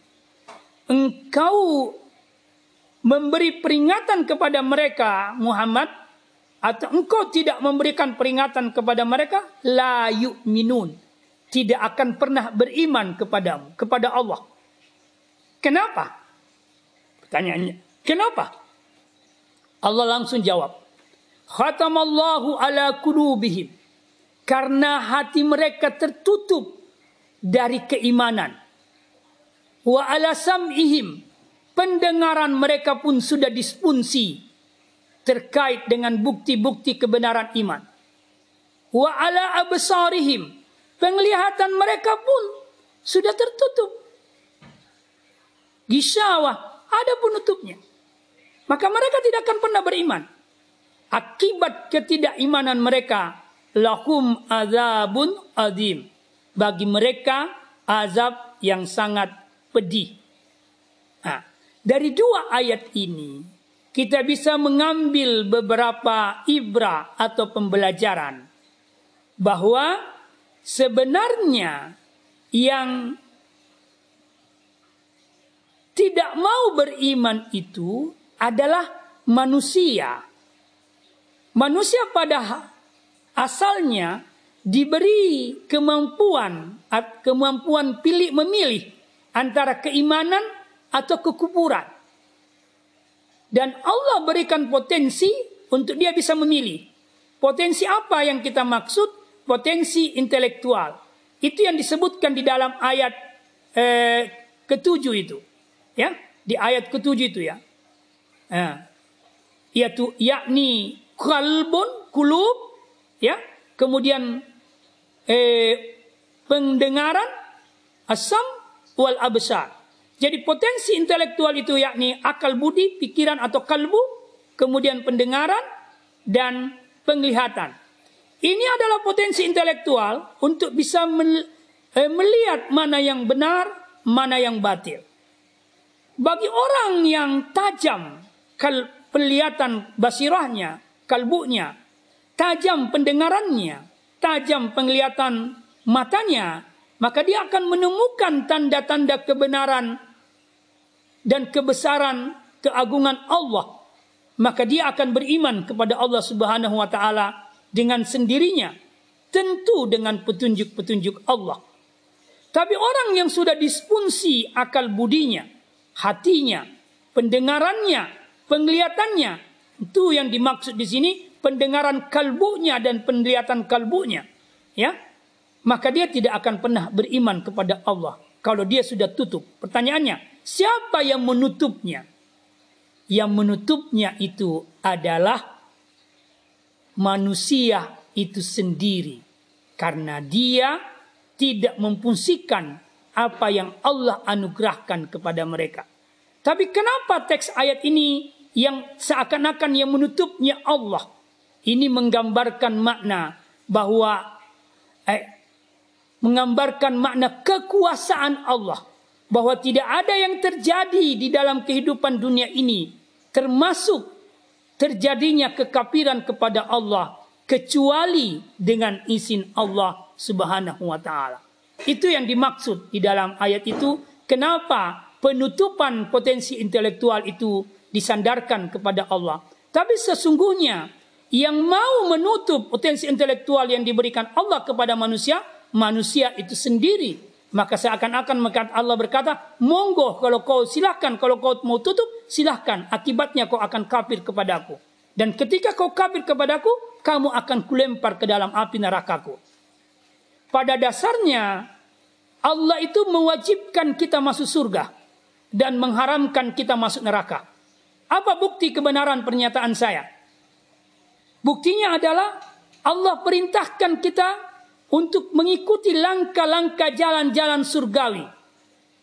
Engkau memberi peringatan kepada mereka Muhammad atau engkau tidak memberikan peringatan kepada mereka la yu'minun. tidak akan pernah beriman kepadamu, kepada Allah. Kenapa? Pertanyaannya, kenapa? Allah langsung jawab. Khatamallahu ala kulubihim. Karena hati mereka tertutup dari keimanan. Wa ala sam'ihim. Pendengaran mereka pun sudah disfunksi terkait dengan bukti-bukti kebenaran iman. Wa ala absarihim. Penglihatan mereka pun sudah tertutup. Gisawah ada penutupnya. Maka mereka tidak akan pernah beriman. Akibat ketidakimanan mereka lahum azabun adim. Bagi mereka azab yang sangat pedih. Nah, dari dua ayat ini kita bisa mengambil beberapa ibrah atau pembelajaran bahwa sebenarnya yang tidak mau beriman itu adalah manusia. Manusia pada asalnya diberi kemampuan kemampuan pilih memilih antara keimanan atau kekufuran. Dan Allah berikan potensi untuk dia bisa memilih. Potensi apa yang kita maksud? Potensi intelektual. Itu yang disebutkan di dalam ayat eh, ketujuh itu. Ya, di ayat ketujuh itu ya. Nah, yaitu yakni kalbun kulub ya kemudian eh, pendengaran asam wal absar jadi potensi intelektual itu yakni akal budi pikiran atau kalbu kemudian pendengaran dan penglihatan. Ini adalah potensi intelektual untuk bisa eh, melihat mana yang benar mana yang batil. Bagi orang yang tajam kal penglihatan basirahnya, kalbunya, tajam pendengarannya, tajam penglihatan matanya, maka dia akan menemukan tanda-tanda kebenaran dan kebesaran keagungan Allah. Maka dia akan beriman kepada Allah Subhanahu wa taala dengan sendirinya, tentu dengan petunjuk-petunjuk Allah. Tapi orang yang sudah disfungsi akal budinya, hatinya, pendengarannya, penglihatannya. Itu yang dimaksud di sini pendengaran kalbunya dan penglihatan kalbunya. Ya. Maka dia tidak akan pernah beriman kepada Allah kalau dia sudah tutup. Pertanyaannya, siapa yang menutupnya? Yang menutupnya itu adalah manusia itu sendiri karena dia tidak memfungsikan apa yang Allah anugerahkan kepada mereka. Tapi kenapa teks ayat ini yang seakan-akan yang menutupnya Allah. Ini menggambarkan makna bahwa eh, menggambarkan makna kekuasaan Allah bahwa tidak ada yang terjadi di dalam kehidupan dunia ini termasuk terjadinya kekafiran kepada Allah kecuali dengan izin Allah Subhanahu wa taala. Itu yang dimaksud di dalam ayat itu kenapa penutupan potensi intelektual itu disandarkan kepada Allah. Tapi sesungguhnya yang mau menutup potensi intelektual yang diberikan Allah kepada manusia, manusia itu sendiri. Maka seakan-akan Allah berkata, monggo kalau kau silahkan, kalau kau mau tutup, silahkan. Akibatnya kau akan kafir kepadaku. Dan ketika kau kafir kepadaku, kamu akan kulempar ke dalam api nerakaku. Pada dasarnya, Allah itu mewajibkan kita masuk surga dan mengharamkan kita masuk neraka. Apa bukti kebenaran pernyataan saya? Buktinya adalah Allah perintahkan kita untuk mengikuti langkah-langkah jalan-jalan surgawi.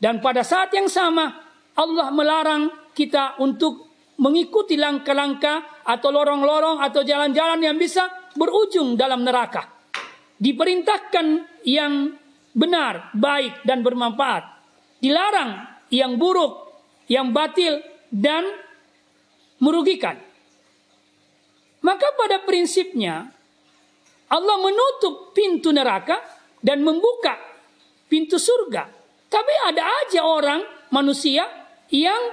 Dan pada saat yang sama Allah melarang kita untuk mengikuti langkah-langkah atau lorong-lorong atau jalan-jalan yang bisa berujung dalam neraka. Diperintahkan yang benar, baik dan bermanfaat. Dilarang yang buruk, yang batil dan merugikan. Maka pada prinsipnya Allah menutup pintu neraka dan membuka pintu surga. Tapi ada aja orang manusia yang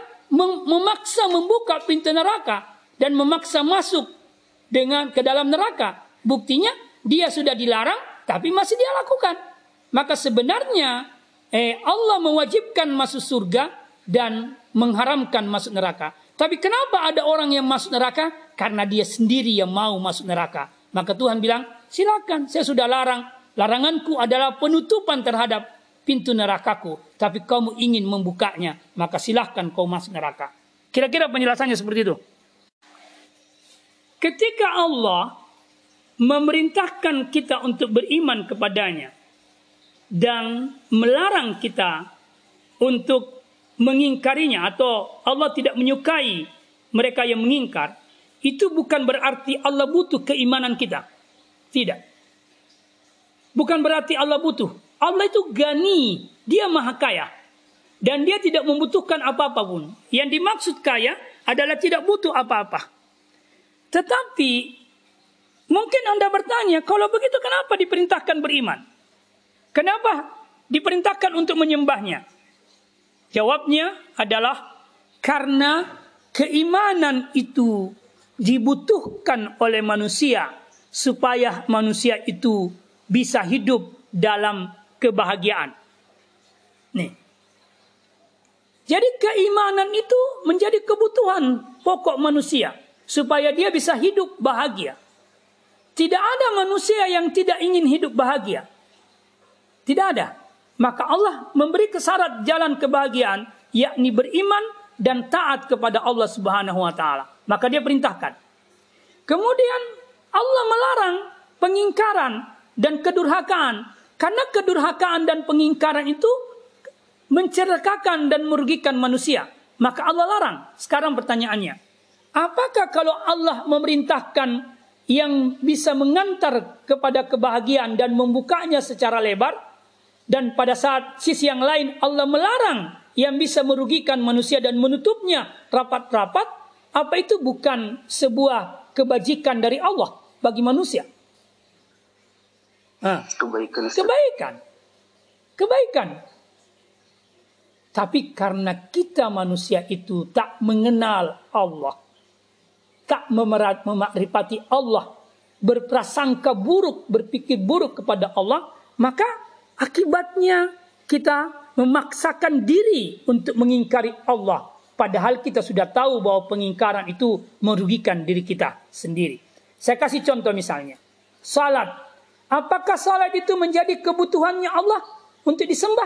memaksa membuka pintu neraka dan memaksa masuk dengan ke dalam neraka. Buktinya dia sudah dilarang tapi masih dia lakukan. maka sebenarnya eh, Allah mewajibkan masuk surga dan mengharamkan masuk neraka. Tapi kenapa ada orang yang masuk neraka? Karena dia sendiri yang mau masuk neraka. Maka Tuhan bilang, silakan, saya sudah larang. Laranganku adalah penutupan terhadap pintu nerakaku. Tapi kamu ingin membukanya, maka silahkan kau masuk neraka. Kira-kira penjelasannya seperti itu. Ketika Allah memerintahkan kita untuk beriman kepadanya dan melarang kita untuk mengingkarinya atau Allah tidak menyukai mereka yang mengingkar, itu bukan berarti Allah butuh keimanan kita. Tidak. Bukan berarti Allah butuh. Allah itu gani, dia maha kaya. Dan dia tidak membutuhkan apa-apa pun. Yang dimaksud kaya adalah tidak butuh apa-apa. Tetapi mungkin Anda bertanya, kalau begitu kenapa diperintahkan beriman? Kenapa diperintahkan untuk menyembahnya? Jawabnya adalah karena keimanan itu dibutuhkan oleh manusia supaya manusia itu bisa hidup dalam kebahagiaan. Nih. Jadi keimanan itu menjadi kebutuhan pokok manusia supaya dia bisa hidup bahagia. Tidak ada manusia yang tidak ingin hidup bahagia. Tidak ada. Maka Allah memberi kesarat jalan kebahagiaan yakni beriman dan taat kepada Allah Subhanahu wa taala. Maka dia perintahkan. Kemudian Allah melarang pengingkaran dan kedurhakaan karena kedurhakaan dan pengingkaran itu menceritakan dan merugikan manusia. Maka Allah larang. Sekarang pertanyaannya, apakah kalau Allah memerintahkan yang bisa mengantar kepada kebahagiaan dan membukanya secara lebar, dan pada saat sisi yang lain Allah melarang yang bisa merugikan manusia dan menutupnya rapat-rapat, apa itu bukan sebuah kebajikan dari Allah bagi manusia? Nah, kebaikan. Kebaikan. Kebaikan. Tapi karena kita manusia itu tak mengenal Allah, tak memerat, memakrifati Allah, berprasangka buruk, berpikir buruk kepada Allah, maka Akibatnya kita memaksakan diri untuk mengingkari Allah. Padahal kita sudah tahu bahwa pengingkaran itu merugikan diri kita sendiri. Saya kasih contoh misalnya. Salat. Apakah salat itu menjadi kebutuhannya Allah untuk disembah?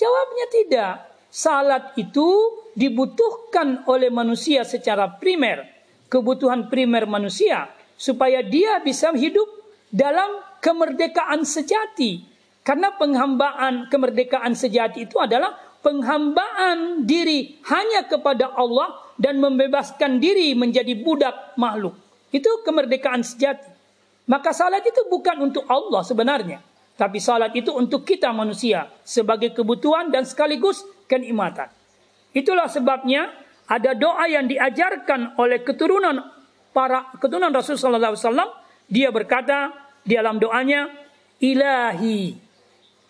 Jawabnya tidak. Salat itu dibutuhkan oleh manusia secara primer. Kebutuhan primer manusia. Supaya dia bisa hidup dalam kemerdekaan sejati karena penghambaan kemerdekaan sejati itu adalah penghambaan diri hanya kepada Allah dan membebaskan diri menjadi budak makhluk. Itu kemerdekaan sejati. Maka salat itu bukan untuk Allah sebenarnya. Tapi salat itu untuk kita manusia sebagai kebutuhan dan sekaligus kenikmatan. Itulah sebabnya ada doa yang diajarkan oleh keturunan para keturunan Rasulullah SAW. Dia berkata di dalam doanya, Ilahi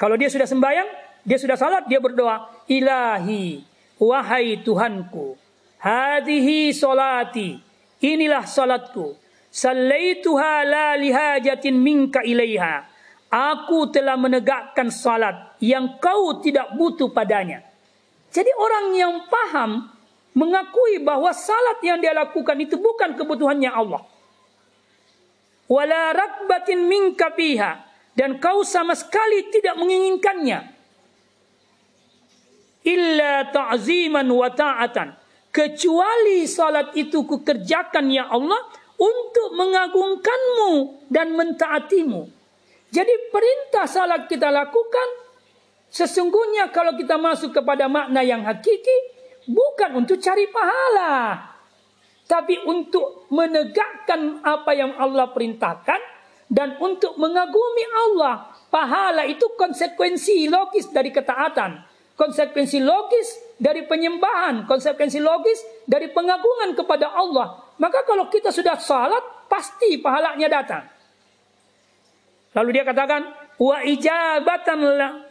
kalau dia sudah sembahyang, dia sudah salat, dia berdoa, Ilahi, wahai Tuhanku, hadihi solati, inilah salatku. Sallaituha la lihajatin minka ilaiha. Aku telah menegakkan salat yang kau tidak butuh padanya. Jadi orang yang paham mengakui bahwa salat yang dia lakukan itu bukan kebutuhannya Allah. Wala rakbatin minka dan kau sama sekali tidak menginginkannya illa ta'ziman wa ta'atan. Kecuali salat itu kukerjakan ya Allah untuk mengagungkanmu dan mentaatimu. Jadi perintah salat kita lakukan sesungguhnya kalau kita masuk kepada makna yang hakiki bukan untuk cari pahala tapi untuk menegakkan apa yang Allah perintahkan dan untuk mengagumi Allah. Pahala itu konsekuensi logis dari ketaatan, konsekuensi logis dari penyembahan, konsekuensi logis dari pengagungan kepada Allah. Maka kalau kita sudah salat, pasti pahalanya datang. Lalu dia katakan, wa ijabatan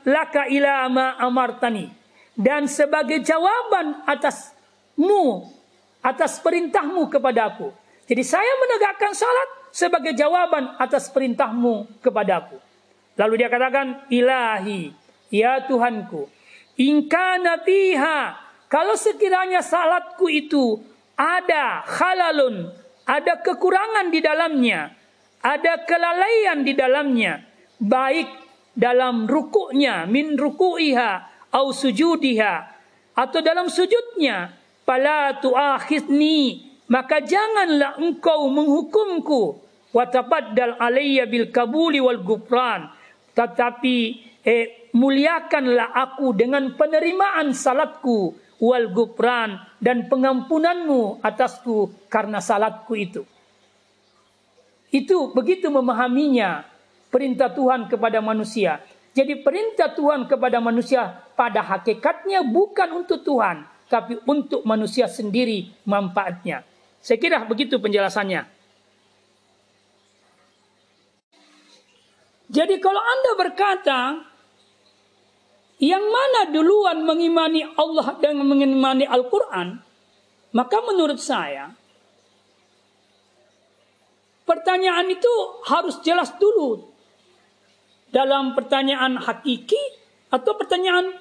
laka ila ma amartani. Dan sebagai jawaban atasmu, atas perintahmu kepadaku. Jadi saya menegakkan salat sebagai jawaban atas perintahmu kepadaku. Lalu dia katakan, Ilahi, ya Tuhanku, ingkana fiha, kalau sekiranya salatku itu ada halalun, ada kekurangan di dalamnya, ada kelalaian di dalamnya, baik dalam rukuknya, min ruku'iha, au sujudiha, atau dalam sujudnya, pala tu'akhidni, maka janganlah engkau menghukumku, watabaddal alayya bil kabuli wal gufran, tetapi eh, muliakanlah aku dengan penerimaan salatku wal gufran dan pengampunanmu atasku karena salatku itu. Itu begitu memahaminya perintah Tuhan kepada manusia. Jadi perintah Tuhan kepada manusia pada hakikatnya bukan untuk Tuhan, tapi untuk manusia sendiri manfaatnya. Saya kira begitu penjelasannya. Jadi kalau Anda berkata, yang mana duluan mengimani Allah dan mengimani Al-Quran, maka menurut saya, pertanyaan itu harus jelas dulu. Dalam pertanyaan hakiki atau pertanyaan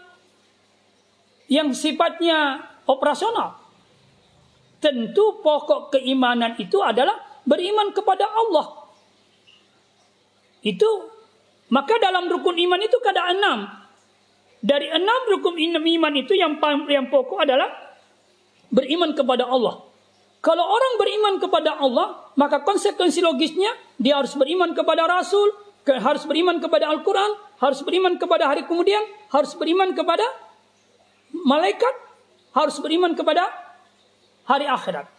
yang sifatnya operasional. Tentu pokok keimanan itu adalah beriman kepada Allah. Itu maka dalam rukun iman itu ada enam. Dari enam rukun iman itu yang yang pokok adalah beriman kepada Allah. Kalau orang beriman kepada Allah, maka konsekuensi logisnya dia harus beriman kepada Rasul, harus beriman kepada Al-Quran, harus beriman kepada hari kemudian, harus beriman kepada malaikat, harus beriman kepada hari akhirat.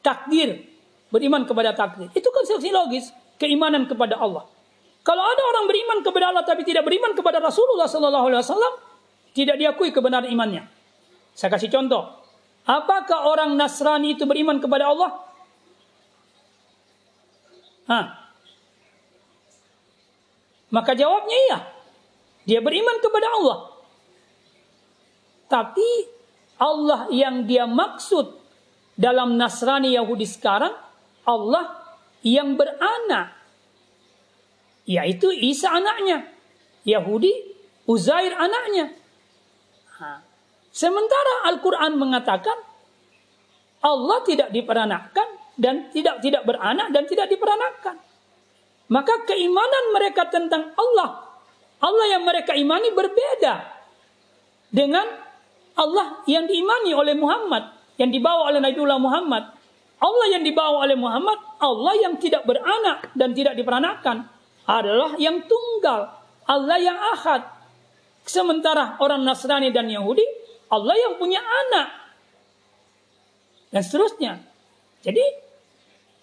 Takdir, beriman kepada takdir. Itu konsekuensi logis keimanan kepada Allah. Kalau ada orang beriman kepada Allah tapi tidak beriman kepada Rasulullah Sallallahu Alaihi Wasallam, tidak diakui kebenaran imannya. Saya kasih contoh. Apakah orang Nasrani itu beriman kepada Allah? Hah. Maka jawabnya iya. Dia beriman kepada Allah. Tapi Allah yang dia maksud dalam Nasrani Yahudi sekarang, Allah yang beranak yaitu Isa anaknya. Yahudi, Uzair anaknya. Sementara Al-Quran mengatakan Allah tidak diperanakkan dan tidak tidak beranak dan tidak diperanakkan. Maka keimanan mereka tentang Allah, Allah yang mereka imani berbeda dengan Allah yang diimani oleh Muhammad, yang dibawa oleh Nabiullah Muhammad. Allah yang dibawa oleh Muhammad, Allah yang tidak beranak dan tidak diperanakkan adalah yang tunggal, Allah yang ahad. Sementara orang Nasrani dan Yahudi, Allah yang punya anak. Dan seterusnya. Jadi,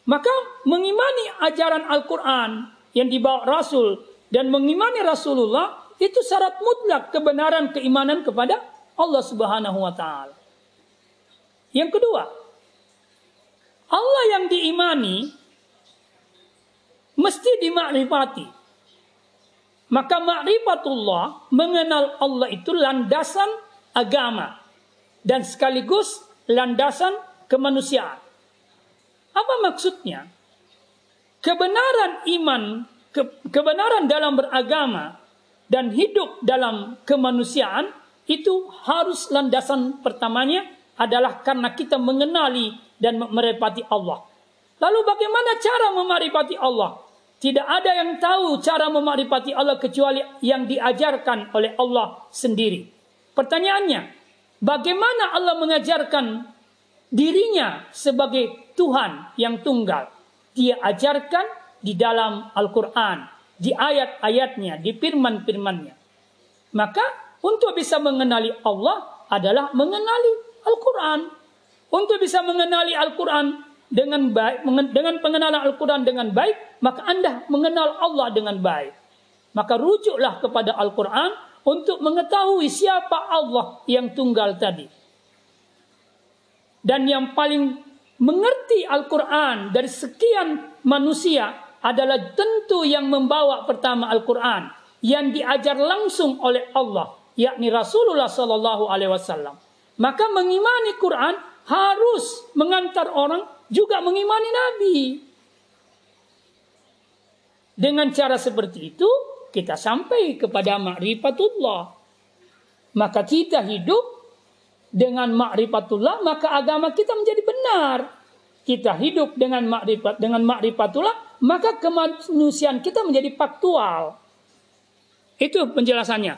maka mengimani ajaran Al-Quran yang dibawa Rasul dan mengimani Rasulullah itu syarat mutlak kebenaran keimanan kepada Allah Subhanahu wa taala. Yang kedua, Allah yang diimani mesti dimakrifati. Maka makrifatullah mengenal Allah itu landasan agama dan sekaligus landasan kemanusiaan. Apa maksudnya? Kebenaran iman, ke, kebenaran dalam beragama dan hidup dalam kemanusiaan itu harus landasan pertamanya adalah karena kita mengenali dan merepati Allah. Lalu bagaimana cara memaripati Allah? Tidak ada yang tahu cara memaripati Allah kecuali yang diajarkan oleh Allah sendiri. Pertanyaannya, bagaimana Allah mengajarkan dirinya sebagai Tuhan yang tunggal? Dia ajarkan di dalam Al-Quran, di ayat-ayatnya, di firman-firmannya. Maka untuk bisa mengenali Allah adalah mengenali Al-Quran. Untuk bisa mengenali Al-Quran dengan baik, dengan pengenalan Al-Quran dengan baik, maka Anda mengenal Allah dengan baik. Maka rujuklah kepada Al-Quran untuk mengetahui siapa Allah yang tunggal tadi. Dan yang paling mengerti Al-Quran dari sekian manusia adalah tentu yang membawa pertama Al-Quran yang diajar langsung oleh Allah, yakni Rasulullah Sallallahu Alaihi Wasallam. Maka mengimani Quran harus mengantar orang juga mengimani Nabi. Dengan cara seperti itu, kita sampai kepada ma'rifatullah. Maka kita hidup dengan ma'rifatullah, maka agama kita menjadi benar. Kita hidup dengan makrifat dengan ma'rifatullah, maka kemanusiaan kita menjadi faktual. Itu penjelasannya.